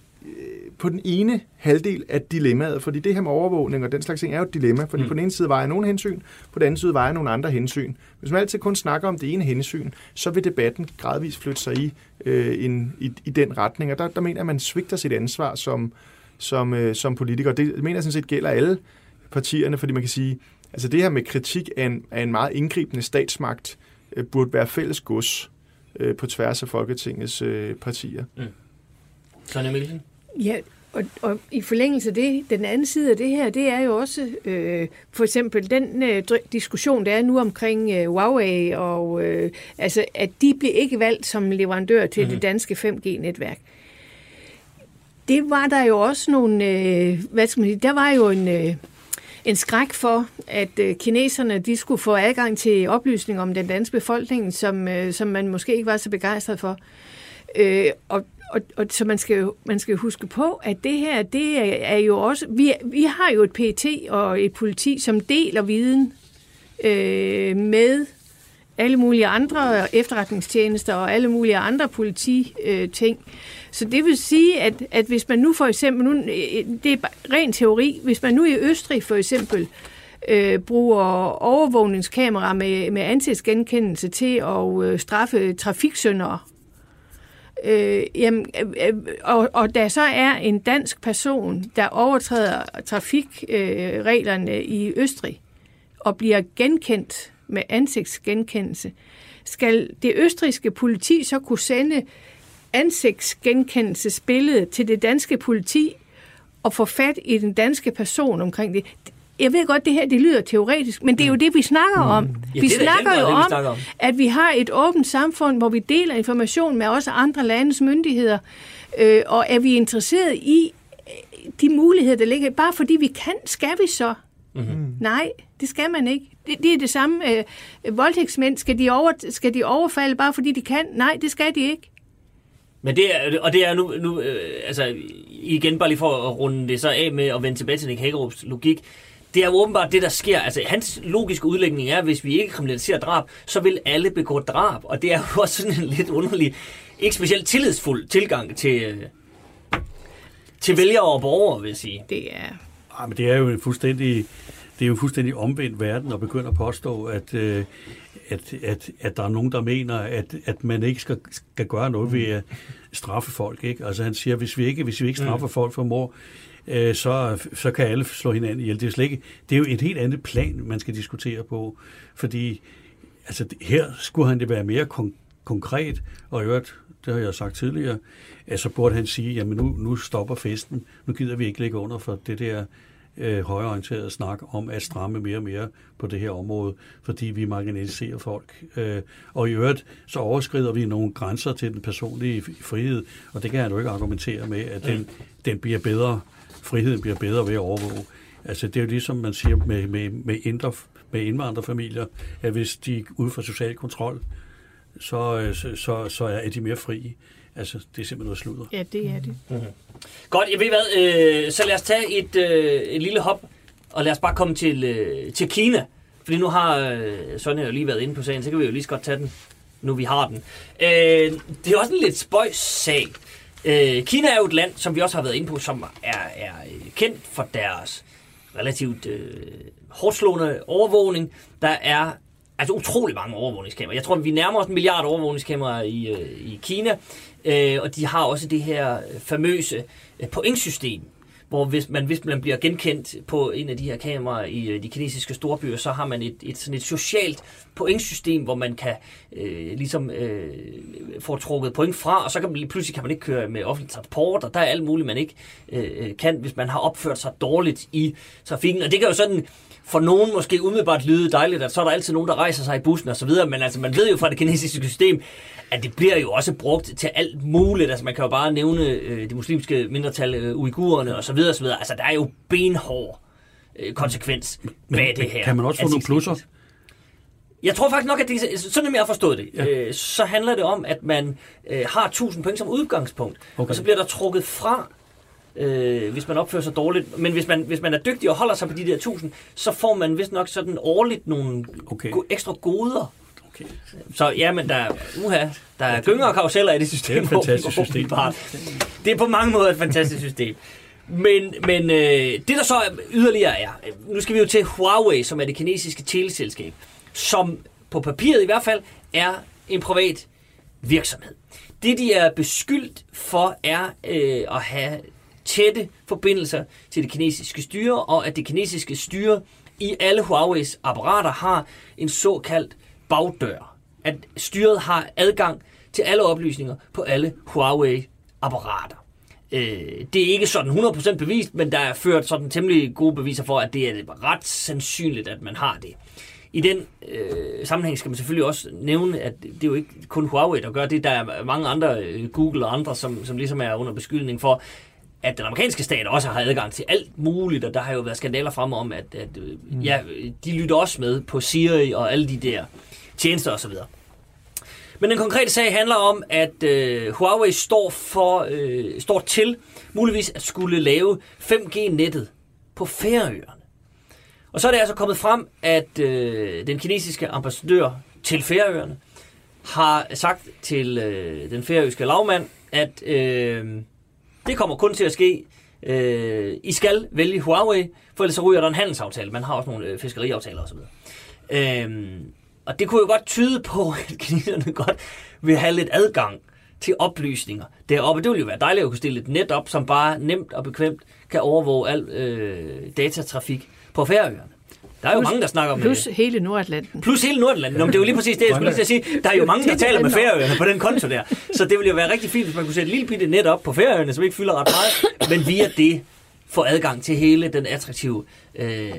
på den ene halvdel af dilemmaet, fordi det her med overvågning og den slags ting er jo et dilemma, fordi mm. på den ene side vejer nogle hensyn, på den anden side vejer nogle andre hensyn. Hvis man altid kun snakker om det ene hensyn, så vil debatten gradvist flytte sig i, øh, en, i, i den retning, og der, der mener jeg, at man svigter sit ansvar som, som, øh, som politiker. Det mener jeg sådan set gælder alle partierne, fordi man kan sige, altså det her med kritik af en, af en meget indgribende statsmagt, øh, burde være fælles gods øh, på tværs af Folketingets øh, partier. Mm. Sonja Mikkelsen? Ja, og, og i forlængelse af det, den anden side af det her, det er jo også øh, for eksempel den øh, diskussion, der er nu omkring øh, Huawei, og øh, altså, at de bliver ikke valgt som leverandør til mm-hmm. det danske 5G-netværk. Det var der jo også nogle, øh, hvad skal man sige, der var jo en, øh, en skræk for, at øh, kineserne de skulle få adgang til oplysninger om den danske befolkning, som, øh, som man måske ikke var så begejstret for. Øh, og og, og så man skal, man skal huske på, at det her, det er, er jo også, vi, vi har jo et PT og et politi, som deler viden øh, med alle mulige andre efterretningstjenester og alle mulige andre polititing. Så det vil sige, at, at hvis man nu for eksempel, nu, det er ren teori, hvis man nu i Østrig for eksempel øh, bruger overvågningskamera med, med ansigtsgenkendelse til at øh, straffe trafiksyndere, øh, jamen, øh, og, og der så er en dansk person, der overtræder trafikreglerne øh, i Østrig og bliver genkendt med ansigtsgenkendelse, skal det østrigske politi så kunne sende ansigtsgenkendelsesbilledet til det danske politi og få fat i den danske person omkring det. Jeg ved godt, det her det lyder teoretisk, men det er jo det, vi snakker om. Mm. Ja, vi er snakker jo om, snakker om. at vi har et åbent samfund, hvor vi deler information med også andre landes myndigheder, øh, og er vi interesseret i øh, de muligheder, der ligger. Bare fordi vi kan, skal vi så? Mm-hmm. Nej, det skal man ikke. Det, det er det samme. Øh, voldtægtsmænd, skal de, over, skal de overfalde bare fordi de kan? Nej, det skal de ikke. Men det er, og det er nu, nu øh, altså igen bare lige for at runde det så af med at vende tilbage til Nick Hagerup's logik. Det er jo åbenbart det, der sker. Altså, hans logiske udlægning er, at hvis vi ikke kriminaliserer drab, så vil alle begå drab. Og det er jo også sådan en lidt underlig, ikke specielt tillidsfuld tilgang til, øh, til vælgere og borgere, vil jeg sige. Det er... Ej, men det er jo en fuldstændig, det er jo en fuldstændig omvendt verden at begynde at påstå, at, øh, at, at, at der er nogen, der mener, at, at man ikke skal, skal gøre noget ved at straffe folk. Ikke? Altså han siger, hvis vi ikke, hvis vi ikke straffer folk for mor, øh, så, så kan alle slå hinanden ihjel. Det er, slet ikke, det er jo et helt andet plan, man skal diskutere på, fordi altså, her skulle han det være mere kon- konkret, og i øvrigt, det har jeg sagt tidligere, at så burde han sige, jamen nu, nu stopper festen, nu gider vi ikke ligge under for det der øh, højorienterede snak om at stramme mere og mere på det her område, fordi vi marginaliserer folk. Øh, og i øvrigt, så overskrider vi nogle grænser til den personlige frihed, og det kan jeg jo ikke argumentere med, at den, den bliver bedre, friheden bliver bedre ved at overvåge. Altså det er jo ligesom man siger med, med, med, indre, med indvandrerfamilier, at hvis de er ude for social kontrol, så, øh, så, så, så er de mere frie. Altså, det er simpelthen noget sludder. Ja, det er det. Godt, jeg ved hvad, øh, så lad os tage et, øh, et lille hop, og lad os bare komme til, øh, til Kina. Fordi nu har øh, Sonja jo lige været inde på sagen, så kan vi jo lige så godt tage den, nu vi har den. Øh, det er også en lidt spøjs sag. Øh, Kina er jo et land, som vi også har været inde på, som er, er øh, kendt for deres relativt øh, hårdt slående overvågning. Der er altså utrolig mange overvågningskameraer. Jeg tror, vi nærmer os en milliard overvågningskameraer i, øh, i Kina. Øh, og de har også det her øh, famøse øh, pointsystem, hvor hvis man, hvis man bliver genkendt på en af de her kameraer i øh, de kinesiske storbyer, så har man et, et, sådan et socialt pointsystem, hvor man kan øh, ligesom øh, få trukket point fra, og så kan man pludselig kan man ikke køre med offentlig transport, og der er alt muligt, man ikke øh, øh, kan, hvis man har opført sig dårligt i trafikken. Og det kan jo sådan for nogen måske umiddelbart lyde dejligt, at så er der altid nogen, der rejser sig i bussen og så videre, men altså man ved jo fra det kinesiske system, at det bliver jo også brugt til alt muligt. Altså man kan jo bare nævne øh, det muslimske mindretal, øh, uigurerne og videre, og så videre. Altså der er jo benhård øh, konsekvens Men, med det her. kan man også få nogle plusser? Jeg tror faktisk nok, at det, sådan som jeg har forstået det, ja. øh, så handler det om, at man øh, har 1000 point som udgangspunkt, okay. og så bliver der trukket fra, øh, hvis man opfører sig dårligt. Men hvis man, hvis man er dygtig og holder sig på de der 1000, så får man vist nok sådan årligt nogle Okay. go- ekstra goder. Okay. Så ja, men der, er- uha, der er gynger og karuseller i det system. Det er et fantastisk system. Det er på mange måder et fantastisk system. Men, men øh, det der så yderligere er, øh, nu skal vi jo til Huawei, som er det kinesiske teleselskab, som på papiret i hvert fald er en privat virksomhed. Det de er beskyldt for er øh, at have tætte forbindelser til det kinesiske styre, og at det kinesiske styre i alle Huawei's apparater har en såkaldt bagdør. At styret har adgang til alle oplysninger på alle Huawei-apparater. Øh, det er ikke sådan 100% bevist, men der er ført sådan temmelig gode beviser for, at det er ret sandsynligt, at man har det. I den øh, sammenhæng skal man selvfølgelig også nævne, at det er jo ikke kun Huawei, der gør det. Der er mange andre, øh, Google og andre, som, som ligesom er under beskyldning for, at den amerikanske stat også har adgang til alt muligt, og der har jo været skandaler frem om, at, at mm. ja, de lytter også med på Siri og alle de der tjenester osv. Men den konkrete sag handler om, at øh, Huawei står, for, øh, står til muligvis at skulle lave 5G-nettet på Færøerne. Og så er det altså kommet frem, at øh, den kinesiske ambassadør til Færøerne, har sagt til øh, den færøske lavmand, at øh, det kommer kun til at ske, øh, I skal vælge Huawei, for ellers så ryger der en handelsaftale. Man har også nogle øh, fiskeriaftaler osv. Øh, og det kunne jo godt tyde på, at kineserne godt vil have lidt adgang til oplysninger deroppe. Det ville jo være dejligt at kunne stille et net op, som bare nemt og bekvemt kan overvåge al øh, datatrafik på Færøerne. Der er jo Plus- mange, der snakker om Plus hele Nordatlanten. Plus hele Nordatlanten. Nå, men det er jo lige præcis det, jeg skulle lige sige. Der er jo mange, der taler med Færøerne på den konto der. Så det ville jo være rigtig fint, hvis man kunne sætte et lille bitte net op på Færøerne, som ikke fylder ret meget, men via det få adgang til hele den attraktive øh,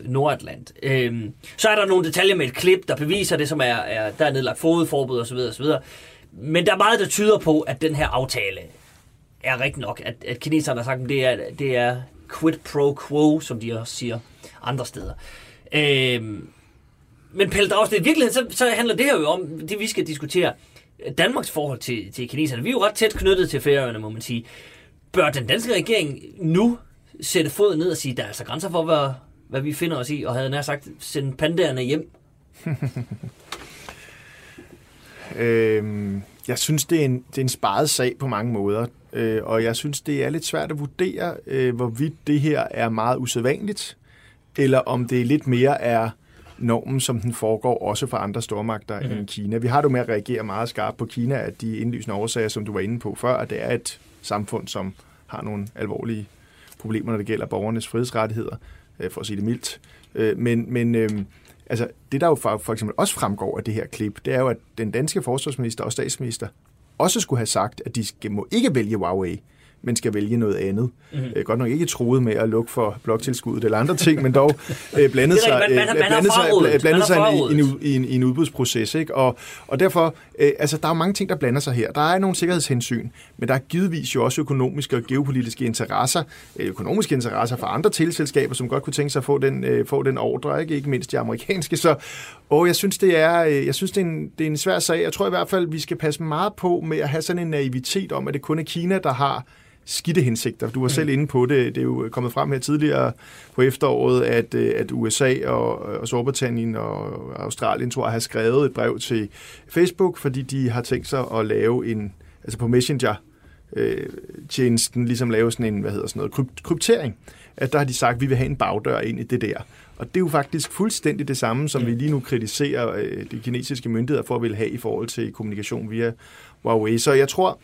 Nordatlant. Øhm, så er der nogle detaljer med et klip, der beviser det, som er, er der er nedlagt fodforbud osv. osv. Men der er meget, der tyder på, at den her aftale er rigtig nok, at, at kineserne har sagt, at det er, det er quid pro quo, som de også siger andre steder. Øhm, men Pelle Dragsted, i virkeligheden, så, så handler det her jo om, det vi skal diskutere, Danmarks forhold til, til kineserne. Vi er jo ret tæt knyttet til Færøerne, må man sige. Bør den danske regering nu sætte foden ned og sige, der er altså grænser for, hvad, hvad vi finder os i, og havde nær sagt, sende pandaerne hjem? Øhm, jeg synes, det er, en, det er en sparet sag på mange måder, øh, og jeg synes, det er lidt svært at vurdere, øh, hvorvidt det her er meget usædvanligt, eller om det lidt mere er normen, som den foregår også for andre stormagter mm. end Kina. Vi har det jo med at reagere meget skarpt på Kina, at de indlysende årsager, som du var inde på før, at det er et samfund, som har nogle alvorlige problemer, når det gælder borgernes frihedsrettigheder, øh, for at sige det mildt. Øh, men men øh, altså, det, der jo for, for eksempel også fremgår af det her klip, det er jo, at den danske forsvarsminister og statsminister også skulle have sagt, at de må ikke vælge Huawei, men skal vælge noget andet. Mhm. Mm. Øh, godt nok ikke troet med at lukke for bloktilskuddet eller andre ting, men dog øh, blandet Det sig, øh, blandet sig, blandet i, i, en, i, en, i en udbudsproces. Ikke? Og, og derfor, øh, altså, der er jo mange ting, der blander sig her. Der er nogle sikkerhedshensyn, men der er givetvis jo også økonomiske og geopolitiske interesser, øh, økonomiske interesser for andre teleselskaber, som godt kunne tænke sig at få den, øh, få den ordre, ikke? ikke mindst de amerikanske. Så og jeg synes, det er, øh, jeg synes, det er, en, det er en svær sag. Jeg tror i hvert fald, vi skal passe meget på med at have sådan en naivitet om, at det kun er Kina, der har skidte hensigter. Du var selv inde på det. Det er jo kommet frem her tidligere på efteråret, at, øh, at USA og, og Storbritannien og Australien, tror jeg, har skrevet et brev til Facebook, fordi de har tænkt sig at lave en, altså på Messenger, øh, tjenesten ligesom lave sådan en, hvad hedder sådan noget, krypt, kryptering. At der har de sagt, at vi vil have en bagdør ind i det der. Og det er jo faktisk fuldstændig det samme, som vi lige nu kritiserer øh, de kinesiske myndigheder for at ville have i forhold til kommunikation via Huawei. Så jeg tror,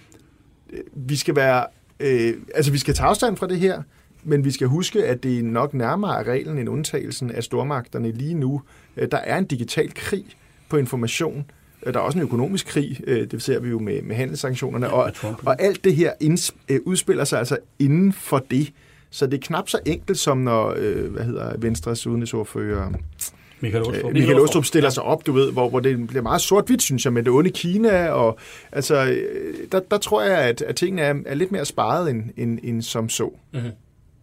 øh, vi skal være, øh, altså vi skal tage afstand fra det her, men vi skal huske, at det er nok nærmere er reglen end undtagelsen af stormagterne lige nu. Øh, Der er en digital krig på information. Øh, Der er også en økonomisk krig, øh, det ser vi jo med, med handelssanktionerne, og, og alt det her inds, udspiller sig altså inden for det. Så det er knap så enkelt som når, øh, hvad hedder Venstres udenrigsordfører, Michael Åstrup. Øh, Michael Åstrup stiller sig op, du ved, hvor, hvor det bliver meget sort-hvidt, synes jeg, med det onde Kina, og altså, øh, der, der tror jeg, at, at tingene er, er lidt mere sparet end, end, end som så. Mhm.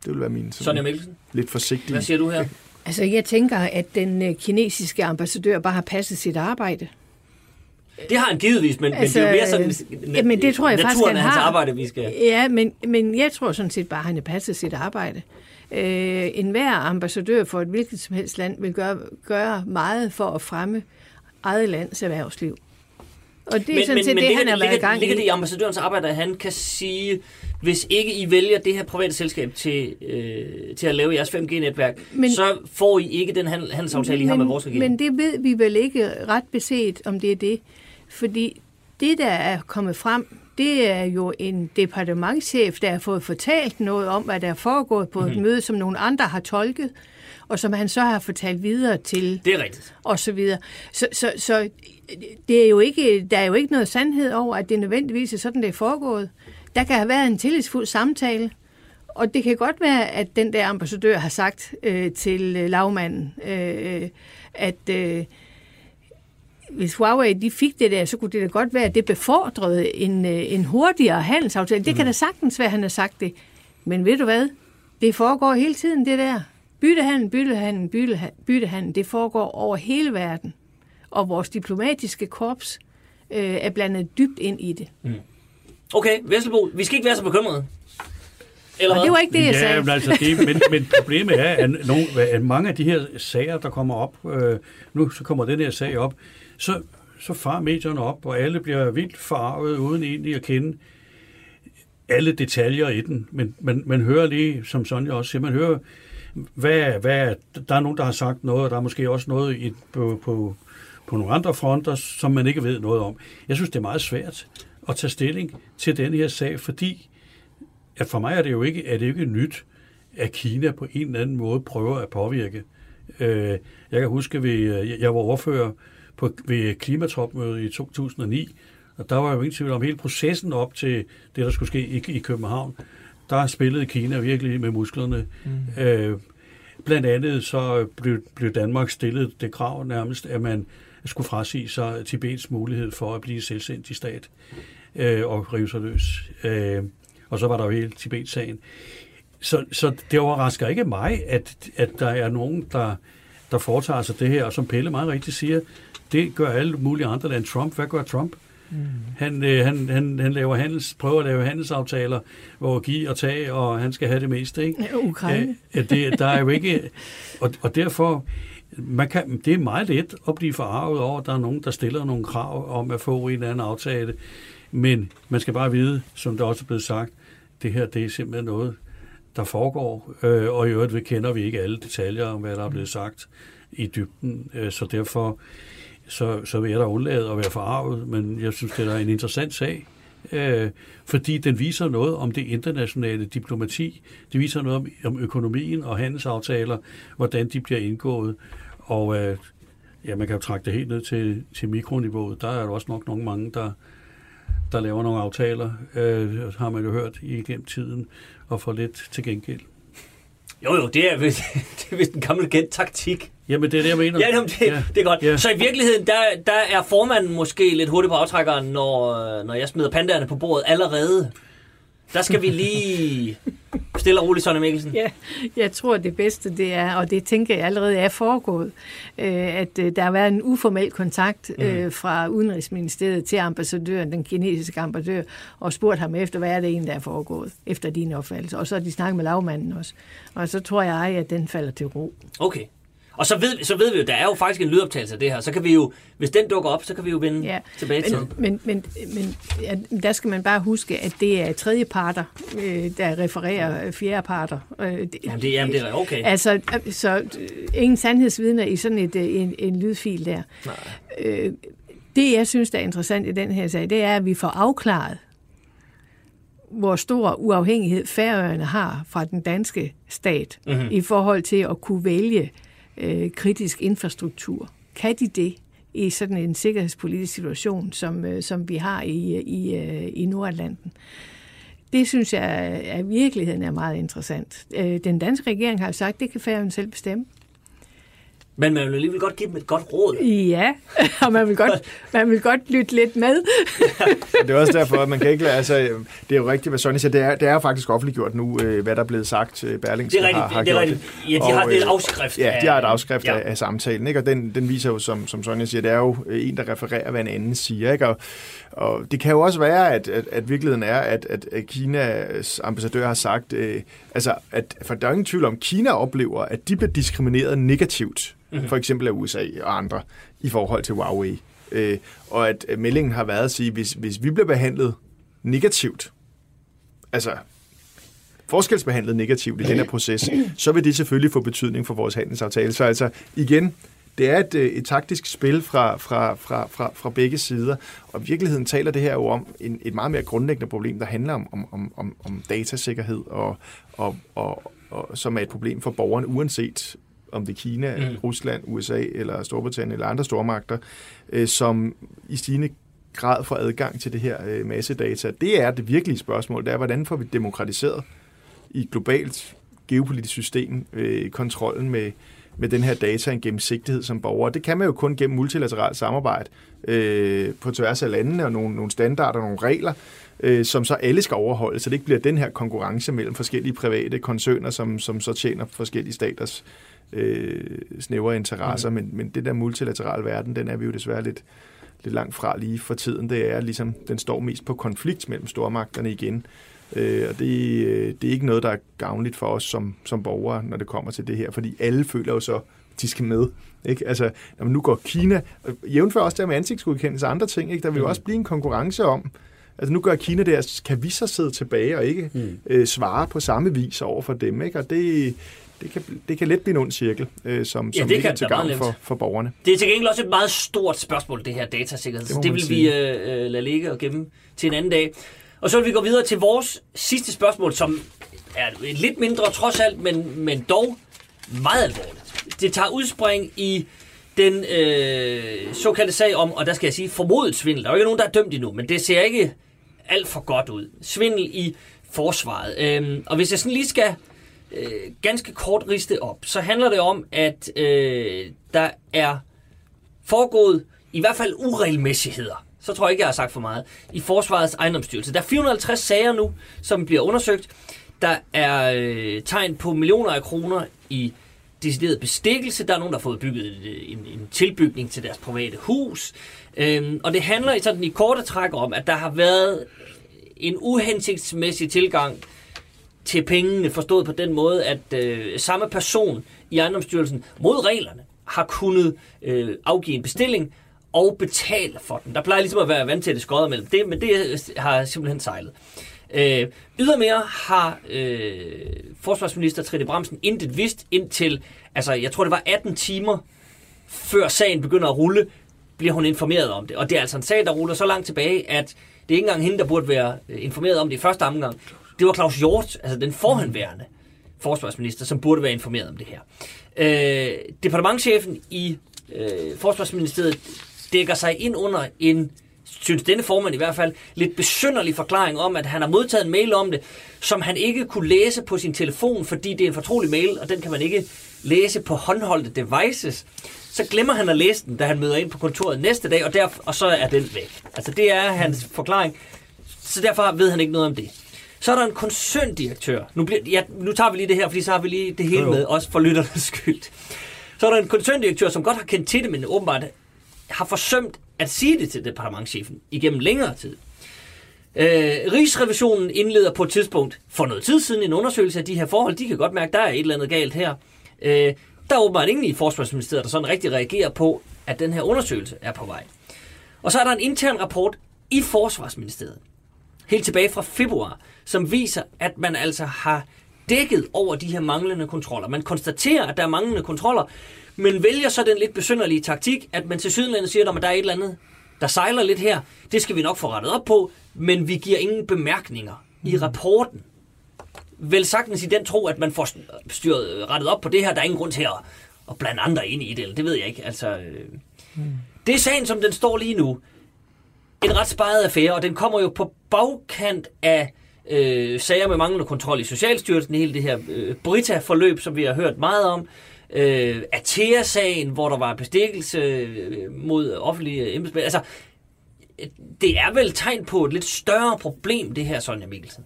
Det vil være min Sonja sådan, Mikkelsen, lidt forsigtige. hvad siger du her? Altså, jeg tænker, at den øh, kinesiske ambassadør bare har passet sit arbejde. Det har han givetvis, men, Altså, men det er jo mere sådan... øh, jamen, det tror jeg faktisk, naturen han af hans har. arbejde, vi skal... Ja, men, men jeg tror sådan set bare, at han har passet sit arbejde. Øh, en hver ambassadør for et hvilket som helst land vil gøre, gøre meget for at fremme eget lands erhvervsliv. Og det er men, sådan set det, ligger, han har været i gang ligger det i. i ambassadørens arbejde, at han kan sige, hvis ikke I vælger det her private selskab til, øh, til at lave jeres 5G-netværk, Men- så får I ikke den handel- handelsaftale, I har med vores regering. men det ved vi vel ikke ret beset, om det er det. Fordi det, der er kommet frem, det er jo en departementchef, der har fået fortalt noget om, hvad der er foregået på Mhm. mm-hmm. et møde, som nogle andre har tolket, og som han så har fortalt videre til Det er rigtigt. og så videre. Så, så, så det er jo ikke, der er jo ikke noget sandhed over, at det nødvendigvis er sådan, det er foregået. Der kan have været en tillidsfuld samtale, og det kan godt være, at den der ambassadør har sagt øh, til øh, lavmanden, øh, at øh, hvis Huawei de fik det der, så kunne det da godt være, at det befordrede en, øh, en hurtigere handelsaftale. Det kan da sagtens være, at han har sagt det. Men ved du hvad? Det foregår hele tiden, det der. Byttehandel, byttehandel, byttehandel, byttehandel, det foregår over hele verden. Og vores diplomatiske korps øh, er blandet dybt ind i det. Okay, Vesselbo, vi skal ikke være så bekymrede. Eller Og hvad? det var ikke det, jeg ja, sagde. men, altså, det, men, men problemet er, at, nogle, at mange af de her sager, der kommer op, øh, nu så kommer den her sag op, så, så far medierne op, og alle bliver vildt farvet, uden egentlig at kende alle detaljer i den. Men man, man hører lige, som Sonja også siger, man hører, hvad, hvad, der er nogen, der har sagt noget, og der er måske også noget i, på, på, på nogle andre fronter, som man ikke ved noget om. Jeg synes, det er meget svært at tage stilling til den her sag, fordi at for mig er det jo ikke, er det ikke nyt, at Kina på en eller anden måde prøver at påvirke. Øh, jeg kan huske, at jeg var overfører på, ved klimatopmødet i 2009, og der var jo ingen tvivl om hele processen op til det, der skulle ske i, i København. Der spillede Kina virkelig med musklerne. Mm. Øh, blandt andet så blev, blev Danmark stillet det krav nærmest, at man skulle frasige sig Tibets mulighed for at blive selvstændig stat øh, og rive sig løs. Øh, og så var der jo hele Tibet-sagen. Så, så det overrasker ikke mig, at, at der er nogen, der, der foretager sig det her, og som Pelle meget rigtigt siger, det gør alle mulige andre end Trump. Hvad gør Trump? Mm. Han, øh, han, han, han laver handels, prøver at lave handelsaftaler, hvor give og tage, og han skal have det meste. Ikke? Ja, Ukraine. Ja, det, der er jo ikke... Og, og derfor, man kan, det er meget let at blive forarvet over, at der er nogen, der stiller nogle krav om at få en eller anden aftale. Men man skal bare vide, som det også er blevet sagt, det her det er simpelthen noget, der foregår, øh, og i øvrigt kender vi ikke alle detaljer om, hvad der er blevet sagt i dybden, øh, så derfor så, så vil jeg da undlade at være forarvet, men jeg synes, det er en interessant sag, øh, fordi den viser noget om det internationale diplomati, det viser noget om, om økonomien og handelsaftaler, hvordan de bliver indgået, og øh, ja, man kan jo trække det helt ned til, til mikroniveauet. Der er der også nok nogle mange, der, der laver nogle aftaler, øh, har man jo hørt igennem tiden, og får lidt til gengæld. Jo, jo, det er, det er vist en gammel kendt taktik. Jamen, det er det, jeg mener. Ja, jamen, det, ja. det er godt. Ja. Så i virkeligheden, der, der er formanden måske lidt hurtigt på aftrækkeren, når, når jeg smider pandaerne på bordet allerede. Der skal vi lige stille og roligt, Sonja Mikkelsen. Ja, jeg tror, det bedste det er, og det tænker jeg allerede er foregået, øh, at øh, der har været en uformel kontakt mm. fra Udenrigsministeriet til ambassadøren, den kinesiske ambassadør, og spurgt ham efter, hvad er det egentlig, der er foregået, efter din opfattelse. Og så har de snakket med lavmanden også. Og så tror jeg, at den falder til ro. Okay. Og så ved, så ved vi jo, der er jo faktisk en lydoptagelse af det her. Så kan vi jo, hvis den dukker op, så kan vi jo vende ja. tilbage men, til Men, men, men ja, der skal man bare huske, at det er tredje parter, øh, der refererer fjerde parter. Øh, det, jamen, det, jamen, det er okay. Altså, så øh, ingen sandhedsvidner i sådan et, øh, en, en lydfil der. Nej. Øh, det, jeg synes, der er interessant i den her sag, det er, at vi får afklaret, hvor stor uafhængighed Færøerne har fra den danske stat mm-hmm. i forhold til at kunne vælge øh, kritisk infrastruktur. Kan de det i sådan en sikkerhedspolitisk situation, som, øh, som vi har i, i, øh, i Nordatlanten? Det synes jeg at virkeligheden er meget interessant. Øh, den danske regering har jo sagt, at det kan færgen selv bestemme. Men man vil alligevel godt give dem et godt råd. Ja, og man vil godt, man vil godt lytte lidt med. det er også derfor, at man kan ikke lade, altså, det er jo rigtigt, hvad Sonny siger, det er, det er jo faktisk offentliggjort nu, øh, hvad der er blevet sagt, øh, Berlingske det er rigtigt, har, har det er gjort rigtigt. Ja, de og, har det et afskrift. Ja, de har et afskrift af, ja. af samtalen, ikke? og den, den viser jo, som, som Sonja siger, det er jo en, der refererer, hvad en anden siger, ikke? Og, og det kan jo også være, at, at, at virkeligheden er, at, at, at Kinas ambassadør har sagt, øh, altså, at, for der er ingen tvivl om, Kina oplever, at de bliver diskrimineret negativt mm-hmm. for eksempel af USA og andre, i forhold til Huawei. Øh, og at øh, meldingen har været at sige, hvis, hvis vi bliver behandlet negativt, altså forskelsbehandlet negativt i den her proces, så vil det selvfølgelig få betydning for vores handelsaftale. Så altså igen, det er et, øh, et taktisk spil fra, fra, fra, fra, fra begge sider, og i virkeligheden taler det her jo om en, et meget mere grundlæggende problem, der handler om, om, om, om datasikkerhed, og, og, og, og som er et problem for borgerne, uanset om det er Kina, mm. Rusland, USA eller Storbritannien eller andre stormagter, øh, som i stigende grad får adgang til det her øh, massedata. Det er det virkelige spørgsmål. Det er, hvordan får vi demokratiseret i et globalt geopolitisk system øh, kontrollen med, med den her data en gennemsigtighed som borger. Det kan man jo kun gennem multilateralt samarbejde øh, på tværs af landene og nogle, nogle standarder og nogle regler, øh, som så alle skal overholde, så det ikke bliver den her konkurrence mellem forskellige private koncerner, som, som så tjener forskellige staters øh, snævre interesser, mm. men, men det der multilaterale verden, den er vi jo desværre lidt, lidt langt fra lige for tiden. Det er ligesom, den står mest på konflikt mellem stormagterne igen, øh, og det, øh, det er ikke noget, der er gavnligt for os som, som borgere, når det kommer til det her, fordi alle føler jo så de skal med. Ikke? Altså, når man nu går Kina, jævnfør også der med ansigtsgodkendelse og andre ting, ikke? der vil jo også blive en konkurrence om, Altså nu gør Kina det, kan vi så sidde tilbage og ikke mm. øh, svare på samme vis over for dem, ikke? Og det, det kan, det kan let blive en ond cirkel, øh, som, ja, som ikke er til gavn for, for borgerne. Det er til gengæld også et meget stort spørgsmål, det her datasikkerhed. Det, det vil sige. vi øh, øh, lade ligge og gemme til en anden dag. Og så vil vi gå videre til vores sidste spørgsmål, som er lidt mindre trods alt, men, men dog meget alvorligt. Det tager udspring i den øh, såkaldte sag om, og der skal jeg sige, formodet svindel. Der er jo ikke nogen, der er dømt endnu, men det ser ikke alt for godt ud. Svindel i forsvaret. Øhm, og hvis jeg sådan lige skal øh, ganske kort riste op, så handler det om, at øh, der er foregået i hvert fald uregelmæssigheder. Så tror jeg ikke, jeg har sagt for meget. I Forsvarets ejendomsstyrelse. Der er 450 sager nu, som bliver undersøgt. Der er øh, tegn på millioner af kroner i decideret bestikkelse. Der er nogen, der har fået bygget øh, en, en tilbygning til deres private hus. Øhm, og det handler i sådan i korte træk om, at der har været en uhensigtsmæssig tilgang til pengene, forstået på den måde, at øh, samme person i ejendomsstyrelsen mod reglerne har kunnet øh, afgive en bestilling og betale for den. Der plejer ligesom at være vant til det skåret mellem det, men det øh, har simpelthen sejlet. Øh, ydermere har øh, forsvarsminister Trine Bramsen intet vidst indtil, altså jeg tror det var 18 timer før sagen begynder at rulle, bliver hun informeret om det. Og det er altså en sag, der ruller så langt tilbage, at det er ikke engang hende, der burde være øh, informeret om det i første omgang. Det var Claus Hjort, altså den forhenværende forsvarsminister, som burde være informeret om det her. Øh, departementchefen i øh, Forsvarsministeriet dækker sig ind under en synes denne formand i hvert fald, lidt besynderlig forklaring om, at han har modtaget en mail om det, som han ikke kunne læse på sin telefon, fordi det er en fortrolig mail, og den kan man ikke læse på håndholdte devices. Så glemmer han at læse den, da han møder ind på kontoret næste dag, og, der, og så er den væk. Altså det er hans forklaring. Så derfor ved han ikke noget om det. Så er der en koncerndirektør. Nu, bliver, ja, nu tager vi lige det her, fordi så har vi lige det hele med, også for lytternes skyld. Så er der en koncerndirektør, som godt har kendt til det, men åbenbart har forsømt at sige det til departementchefen igennem længere tid. Øh, Rigsrevisionen indleder på et tidspunkt for noget tid siden en undersøgelse af de her forhold. De kan godt mærke, at der er et eller andet galt her. Øh, der er åbenbart ingen i Forsvarsministeriet, der sådan rigtig reagerer på, at den her undersøgelse er på vej. Og så er der en intern rapport i Forsvarsministeriet, helt tilbage fra februar, som viser, at man altså har dækket over de her manglende kontroller. Man konstaterer, at der er manglende kontroller, men vælger så den lidt besynderlige taktik, at man til Sydlandet siger, at der er et eller andet, der sejler lidt her. Det skal vi nok få rettet op på, men vi giver ingen bemærkninger i mm. rapporten. Vel sagtens i den tro, at man får styret rettet op på det her. Der er ingen grund til at, at blande andre ind i det. Det ved jeg ikke. Altså, øh, mm. Det er sagen, som den står lige nu. En ret sparet affære, og den kommer jo på bagkant af øh, sager med manglende kontrol i Socialstyrelsen, hele det her øh, Brita-forløb, som vi har hørt meget om, øh, Atea-sagen, hvor der var bestikkelse øh, mod offentlige embedsmænd. Altså, det er vel tegn på et lidt større problem, det her, Sonja Mikkelsen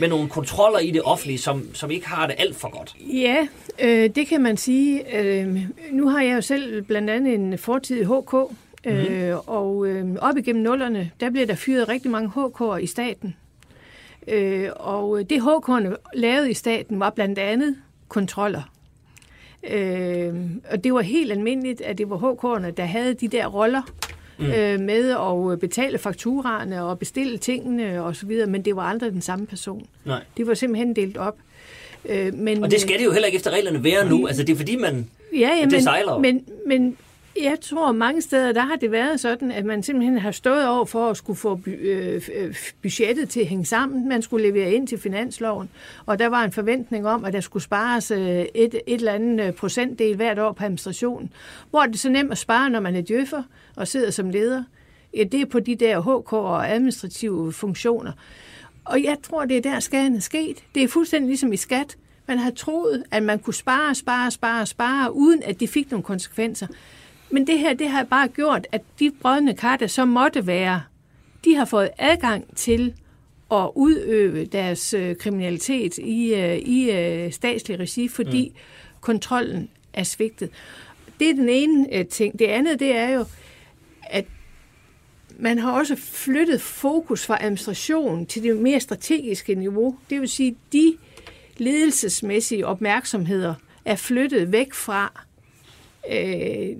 med nogle kontroller i det offentlige, som, som ikke har det alt for godt. Ja, øh, det kan man sige. Øh, nu har jeg jo selv blandt andet en fortid i HK, mm-hmm. øh, og øh, op igennem nullerne, der blev der fyret rigtig mange HK'er i staten. Øh, og det HK'erne lavede i staten var blandt andet kontroller. Øh, og det var helt almindeligt, at det var HK'erne, der havde de der roller mm. øh, med at betale fakturaerne og bestille tingene og så videre, men det var aldrig den samme person. Nej. Det var simpelthen delt op. Øh, men, og det skal det jo heller ikke efter reglerne være nu. Altså det er fordi, man... Ja, ja, det men, sejler. Men, men jeg tror, mange steder, der har det været sådan, at man simpelthen har stået over for at skulle få øh, øh budgettet til at hænge sammen. Man skulle levere ind til finansloven, og der var en forventning om, at der skulle spares øh, et, et eller andet øh, procentdel hvert år på administrationen. Hvor er det så nemt at spare, når man er djøffer og sidder som leder? Ja, det er på de der HK og administrative funktioner. Og jeg tror, det er der skaden er sket. Det er fuldstændig ligesom i skat. Man har troet, at man kunne spare, spare, spare, spare, uden at det fik nogle konsekvenser. Men det her, det har bare gjort, at de brødne kar, der så måtte være, de har fået adgang til at udøve deres øh, kriminalitet i, øh, i øh, statslig regi, fordi mm. kontrollen er svigtet. Det er den ene øh, ting. Det andet, det er jo, at man har også flyttet fokus fra administration til det mere strategiske niveau. Det vil sige, de ledelsesmæssige opmærksomheder, er flyttet væk fra øh,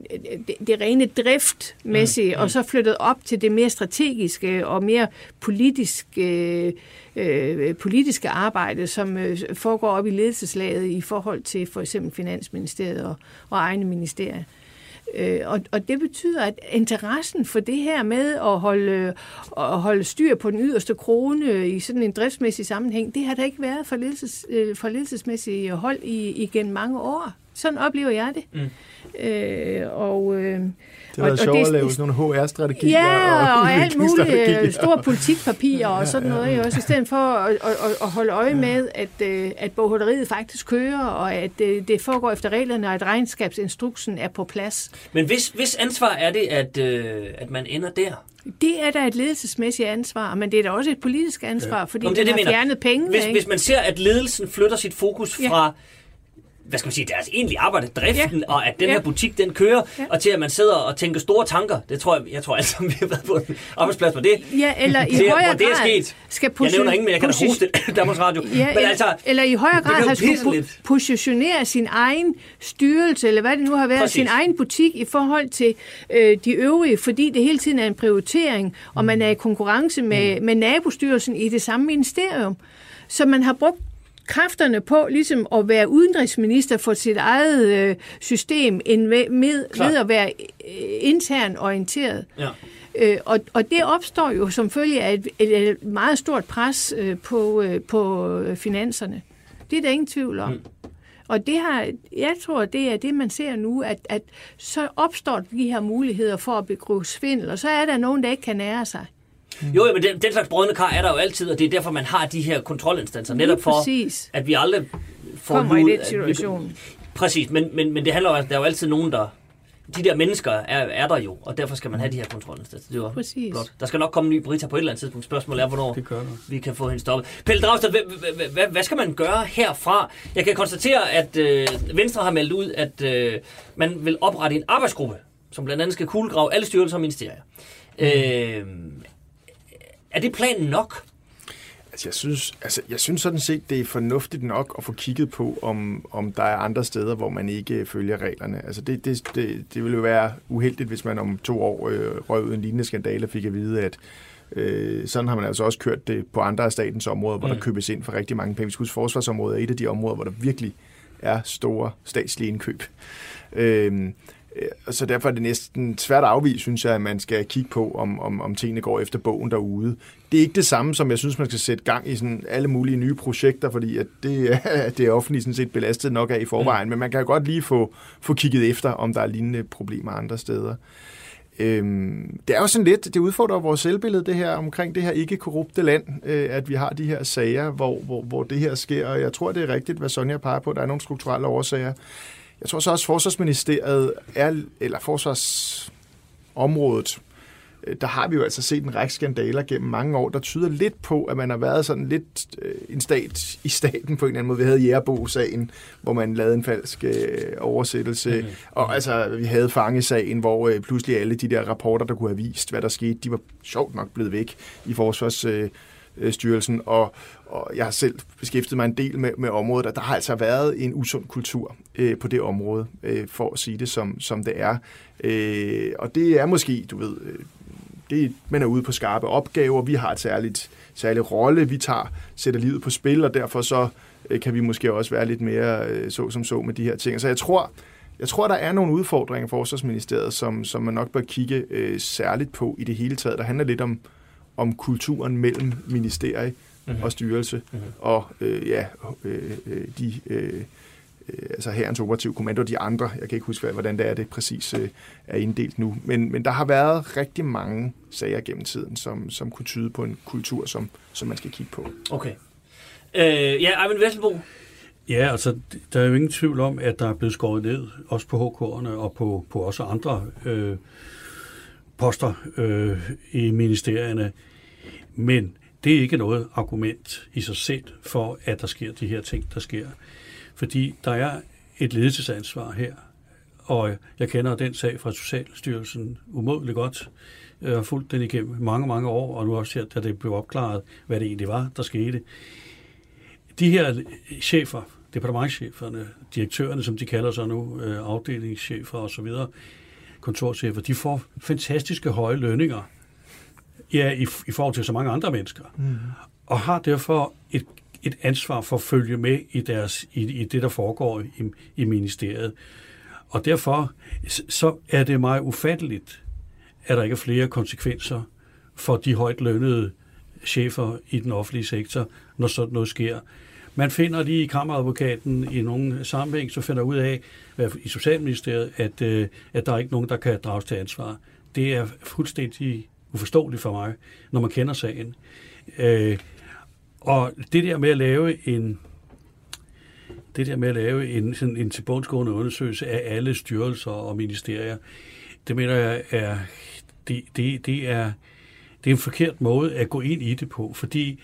det, det rene driftmæssige, mm. og så flyttet op til det mere strategiske og mere politiske, øh, politiske arbejde, som øh, foregår op i ledelseslaget i forhold til for eksempel Finansministeriet og, og egne ministerier. Øh, og, og det betyder, at interessen for det her med at holde, at holde styr på den yderste krone i sådan en driftsmæssig sammenhæng, det har der ikke været for, ledelses, øh, for ledelsesmæssige hold i, igen mange år. Sådan oplever jeg det. Mm. Øh, og, øh, det er sjovt at lave sådan nogle HR-strategier. Ja, og, og alt muligt. Store politikpapirer og sådan noget. Ja, ja. Også, I stedet for at, at, at holde øje med, at, øh, at bogholderiet faktisk kører, og at øh, det foregår efter reglerne, og at regnskabsinstruksen er på plads. Men hvis, hvis ansvar er det, at, øh, at man ender der? Det er da et ledelsesmæssigt ansvar, men det er da også et politisk ansvar, ja. fordi Nå, det, man har fjernet penge. Hvis, hvis man ser, at ledelsen flytter sit fokus fra ja hvad skal man sige, deres egentlige arbejde, driften, ja. og at den ja. her butik, den kører, ja. og til at man sidder og tænker store tanker. Det tror jeg, jeg tror alle sammen, vi har været på en arbejdsplads på det. Ja, eller i højere grad det er sket. skal position, Jeg nævner ingen, men jeg kan da hoste Danmarks Radio. Ja, men eller, altså, eller i højere grad har skulle positionere sin egen styrelse, eller hvad det nu har været, Præcis. sin egen butik i forhold til øh, de øvrige, fordi det hele tiden er en prioritering, og man er i konkurrence med, mm. med nabostyrelsen i det samme ministerium. Så man har brugt kræfterne på ligesom at være udenrigsminister for sit eget øh, system, end med, med, med at være øh, intern orienteret. Ja. Øh, og, og det opstår jo som følge af et, et, et meget stort pres øh, på, øh, på finanserne. Det er der ingen tvivl om. Mm. Og det har, jeg tror, det er det, man ser nu, at, at så opstår de her muligheder for at begå svindel, og så er der nogen, der ikke kan nære sig. Mm. Jo, men den, den slags brødende kar er der jo altid, og det er derfor, man har de her kontrolinstanser, netop for, præcis. at vi aldrig får Kommer ud, i den situation. Vi, præcis, men, men, men det handler jo om, at der er jo altid nogen, der de der mennesker er, er der jo, og derfor skal man have de her kontrolinstanser. Det var Præcis. Blot. Der skal nok komme en ny Brita på et eller andet tidspunkt. Spørgsmålet er, hvornår vi kan få hende stoppet. Pelle Dragsted, hvad, hvad, hvad skal man gøre herfra? Jeg kan konstatere, at øh, Venstre har meldt ud, at øh, man vil oprette en arbejdsgruppe, som blandt andet skal kuglegrave alle styrelser og ministerier. Mm. Øh, er det planen nok? Altså, jeg synes, altså, jeg synes sådan set, det er fornuftigt nok at få kigget på, om, om der er andre steder, hvor man ikke følger reglerne. Altså, det, det, det, det ville jo være uheldigt, hvis man om to år øh, røg ud en lignende skandale og fik at vide, at øh, sådan har man altså også kørt det på andre af statens områder, hvor mm. der købes ind for rigtig mange penge. Vi skal forsvarsområdet er et af de områder, hvor der virkelig er store statslige indkøb. Øh, så derfor er det næsten svært at afvise, synes jeg, at man skal kigge på, om, om, om tingene går efter bogen derude. Det er ikke det samme, som jeg synes, man skal sætte gang i sådan alle mulige nye projekter, fordi at det, det er offentligt sådan set belastet nok af i forvejen, mm. men man kan godt lige få, få kigget efter, om der er lignende problemer andre steder. Øhm, det er jo sådan lidt, det udfordrer vores selvbillede, det her omkring det her ikke korrupte land, øh, at vi har de her sager, hvor, hvor, hvor det her sker, og jeg tror, det er rigtigt, hvad Sonja peger på, der er nogle strukturelle årsager. Jeg tror så også, at Forsvarsministeriet er, eller forsvarsområdet, øh, der har vi jo altså set en række skandaler gennem mange år, der tyder lidt på, at man har været sådan lidt øh, en stat i staten på en eller anden måde. Vi havde Jærbo-sagen, hvor man lavede en falsk øh, oversættelse, mm-hmm. og altså vi havde fangesagen, hvor øh, pludselig alle de der rapporter, der kunne have vist, hvad der skete, de var sjovt nok blevet væk i Forsvarsstyrelsen, øh, og, og jeg har selv beskæftiget mig en del med, med området, og der har altså været en usund kultur øh, på det område, øh, for at sige det som, som det er. Øh, og det er måske, du ved, øh, det, man er ude på skarpe opgaver, vi har et særligt, særligt rolle, vi tager, sætter livet på spil, og derfor så øh, kan vi måske også være lidt mere øh, så som så med de her ting. Så jeg tror, jeg tror, der er nogle udfordringer for Forsvarsministeriet, som, som man nok bør kigge øh, særligt på i det hele taget. Der handler lidt om, om kulturen mellem ministerier mm-hmm. og styrelse, mm-hmm. og øh, ja, øh, øh, de, øh, øh, altså herrens operative kommando og de andre, jeg kan ikke huske, hvordan det er, det præcis øh, er inddelt nu, men, men der har været rigtig mange sager gennem tiden, som, som kunne tyde på en kultur, som, som man skal kigge på. Okay. Øh, ja, Arvind Vesselbo, Ja, altså, der er jo ingen tvivl om, at der er blevet skåret ned, også på HK'erne og på, på også andre øh, poster øh, i ministerierne. Men det er ikke noget argument i sig selv for, at der sker de her ting, der sker. Fordi der er et ledelsesansvar her, og jeg kender den sag fra Socialstyrelsen umådeligt godt. Jeg har fulgt den igennem mange, mange år, og nu også her, da det blev opklaret, hvad det egentlig var, der skete. De her chefer, departementcheferne, direktørerne, som de kalder sig nu, øh, afdelingschefer osv., kontorchefer, de får fantastiske høje lønninger ja, i, i forhold til så mange andre mennesker. Mm. Og har derfor et, et ansvar for at følge med i, deres, i, i det, der foregår i, i ministeriet. Og derfor så er det meget ufatteligt, at der ikke er flere konsekvenser for de højt lønnede chefer i den offentlige sektor, når sådan noget sker. Man finder lige i kammeradvokaten i nogle sammenhæng, så finder ud af i Socialministeriet, at, øh, at der er ikke nogen, der kan drages til ansvar. Det er fuldstændig uforståeligt for mig, når man kender sagen. Øh, og det der med at lave en det der med at lave en, sådan en tilbundsgående undersøgelse af alle styrelser og ministerier, det mener jeg er, det, det, det er, det er en forkert måde at gå ind i det på, fordi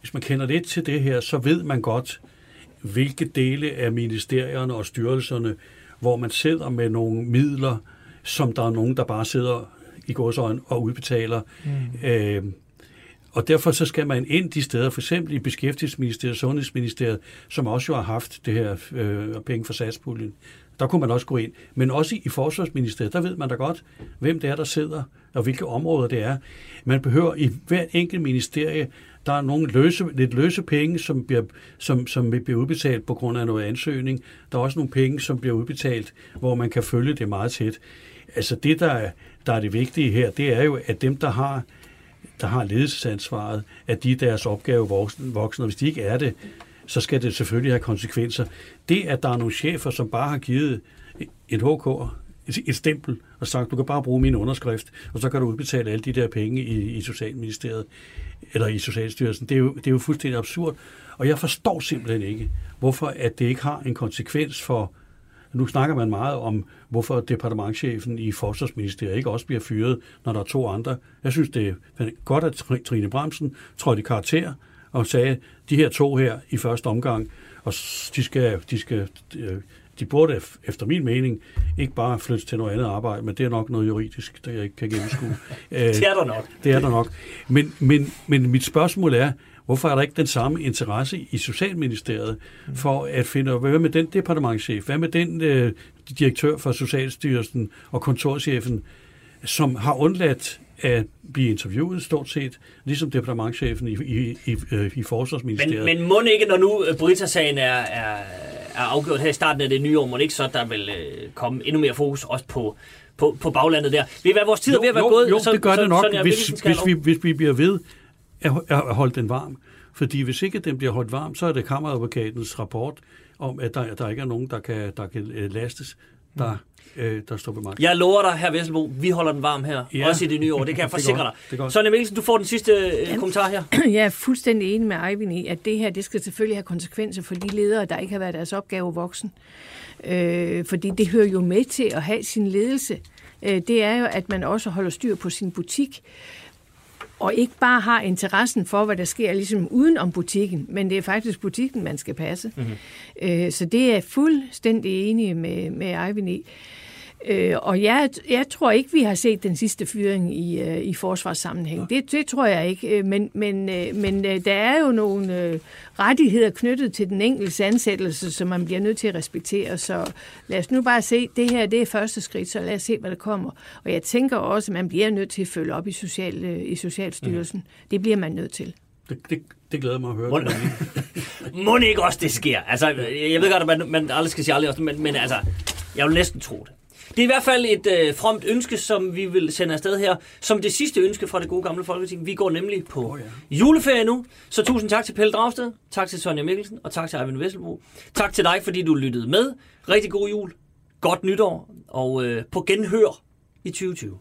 hvis man kender lidt til det her, så ved man godt, hvilke dele af ministerierne og styrelserne, hvor man sidder med nogle midler, som der er nogen, der bare sidder i gåsøjne og udbetaler. Mm. Øh, og derfor så skal man ind de steder, for eksempel i Beskæftigelsesministeriet og Sundhedsministeriet, som også jo har haft det her øh, penge for satspuljen. Der kunne man også gå ind. Men også i Forsvarsministeriet, der ved man da godt, hvem det er, der sidder, og hvilke områder det er. Man behøver i hvert enkelt ministerie, der er nogle løse, lidt løse penge, som bliver, som, som bliver udbetalt på grund af noget ansøgning. Der er også nogle penge, som bliver udbetalt, hvor man kan følge det meget tæt. Altså det, der er, der er det vigtige her, det er jo, at dem, der har der har ledelsesansvaret, at de er deres opgave voksne, og hvis de ikke er det, så skal det selvfølgelig have konsekvenser. Det, at der er nogle chefer, som bare har givet et HK, et stempel, og sagt, du kan bare bruge min underskrift, og så kan du udbetale alle de der penge i, i Socialministeriet, eller i Socialstyrelsen. Det er, jo, det er jo fuldstændig absurd, og jeg forstår simpelthen ikke, hvorfor at det ikke har en konsekvens for nu snakker man meget om, hvorfor departementchefen i Forsvarsministeriet ikke også bliver fyret, når der er to andre. Jeg synes, det er godt, at Trine Bremsen trådte i karakter og sagde, de her to her i første omgang, og de skal, de skal øh, de burde efter min mening ikke bare flytte til noget andet arbejde, men det er nok noget juridisk, der jeg ikke kan gennemskue. det er der nok. Det er der nok. Men, men, men mit spørgsmål er, Hvorfor er der ikke den samme interesse i Socialministeriet for at finde, hvad med den departementchef, hvad med den øh, direktør for Socialstyrelsen og kontorchefen, som har undladt at blive interviewet stort set, ligesom departementchefen i, i, i, øh, i Forsvarsministeriet. Men, men må ikke, når nu øh, Brita-sagen er, er, er afgjort her i starten af det nye år, må ikke så, der vil øh, komme endnu mere fokus også på, på, på baglandet der. Vi er vores tid jo, ved at være jo, gået. Jo, så, det gør så, det nok, hvis, hvis, vi, hvis vi bliver ved at holde den varm. Fordi hvis ikke den bliver holdt varm, så er det kammeradvokatens rapport om, at der, der ikke er nogen, der kan, der kan øh, lastes, der, mm. øh, der står på magt. Jeg lover dig, her Vesselbo, vi holder den varm her, ja. også i det nye år. Det kan jeg forsikre dig. Sonja Mikkelsen, du får den sidste øh, kommentar her. Jeg er fuldstændig enig med Eivind i, at det her det skal selvfølgelig have konsekvenser for de ledere, der ikke har været deres opgave voksen. Øh, fordi det hører jo med til at have sin ledelse. Øh, det er jo, at man også holder styr på sin butik og ikke bare har interessen for, hvad der sker ligesom uden om butikken, men det er faktisk butikken, man skal passe. Mm-hmm. så det er jeg fuldstændig enig med, med Eivind i. Øh, og jeg, jeg tror ikke, vi har set den sidste fyring i, øh, i forsvarssammenhæng. Det, det tror jeg ikke. Øh, men, men, øh, men øh, der er jo nogle øh, rettigheder knyttet til den enkelte ansættelse, som man bliver nødt til at respektere. Så lad os nu bare se, det her det er første skridt, så lad os se, hvad der kommer. Og jeg tænker også, at man bliver nødt til at følge op i, social, øh, i Socialstyrelsen. Mm. Det bliver man nødt til. Det, det, det glæder mig at høre. Må, må ikke også det sker? Altså, jeg ved godt, at man, man aldrig skal sige aldrig også, men, men altså, jeg vil næsten tro det. Det er i hvert fald et øh, fromt ønske, som vi vil sende afsted her, som det sidste ønske fra det gode gamle Folketing. Vi går nemlig på oh, ja. juleferie nu, så tusind tak til Pelle Dragsted, tak til Sonja Mikkelsen, og tak til Eivind Vesselbo. Tak til dig, fordi du lyttede med. Rigtig god jul, godt nytår, og øh, på genhør i 2020.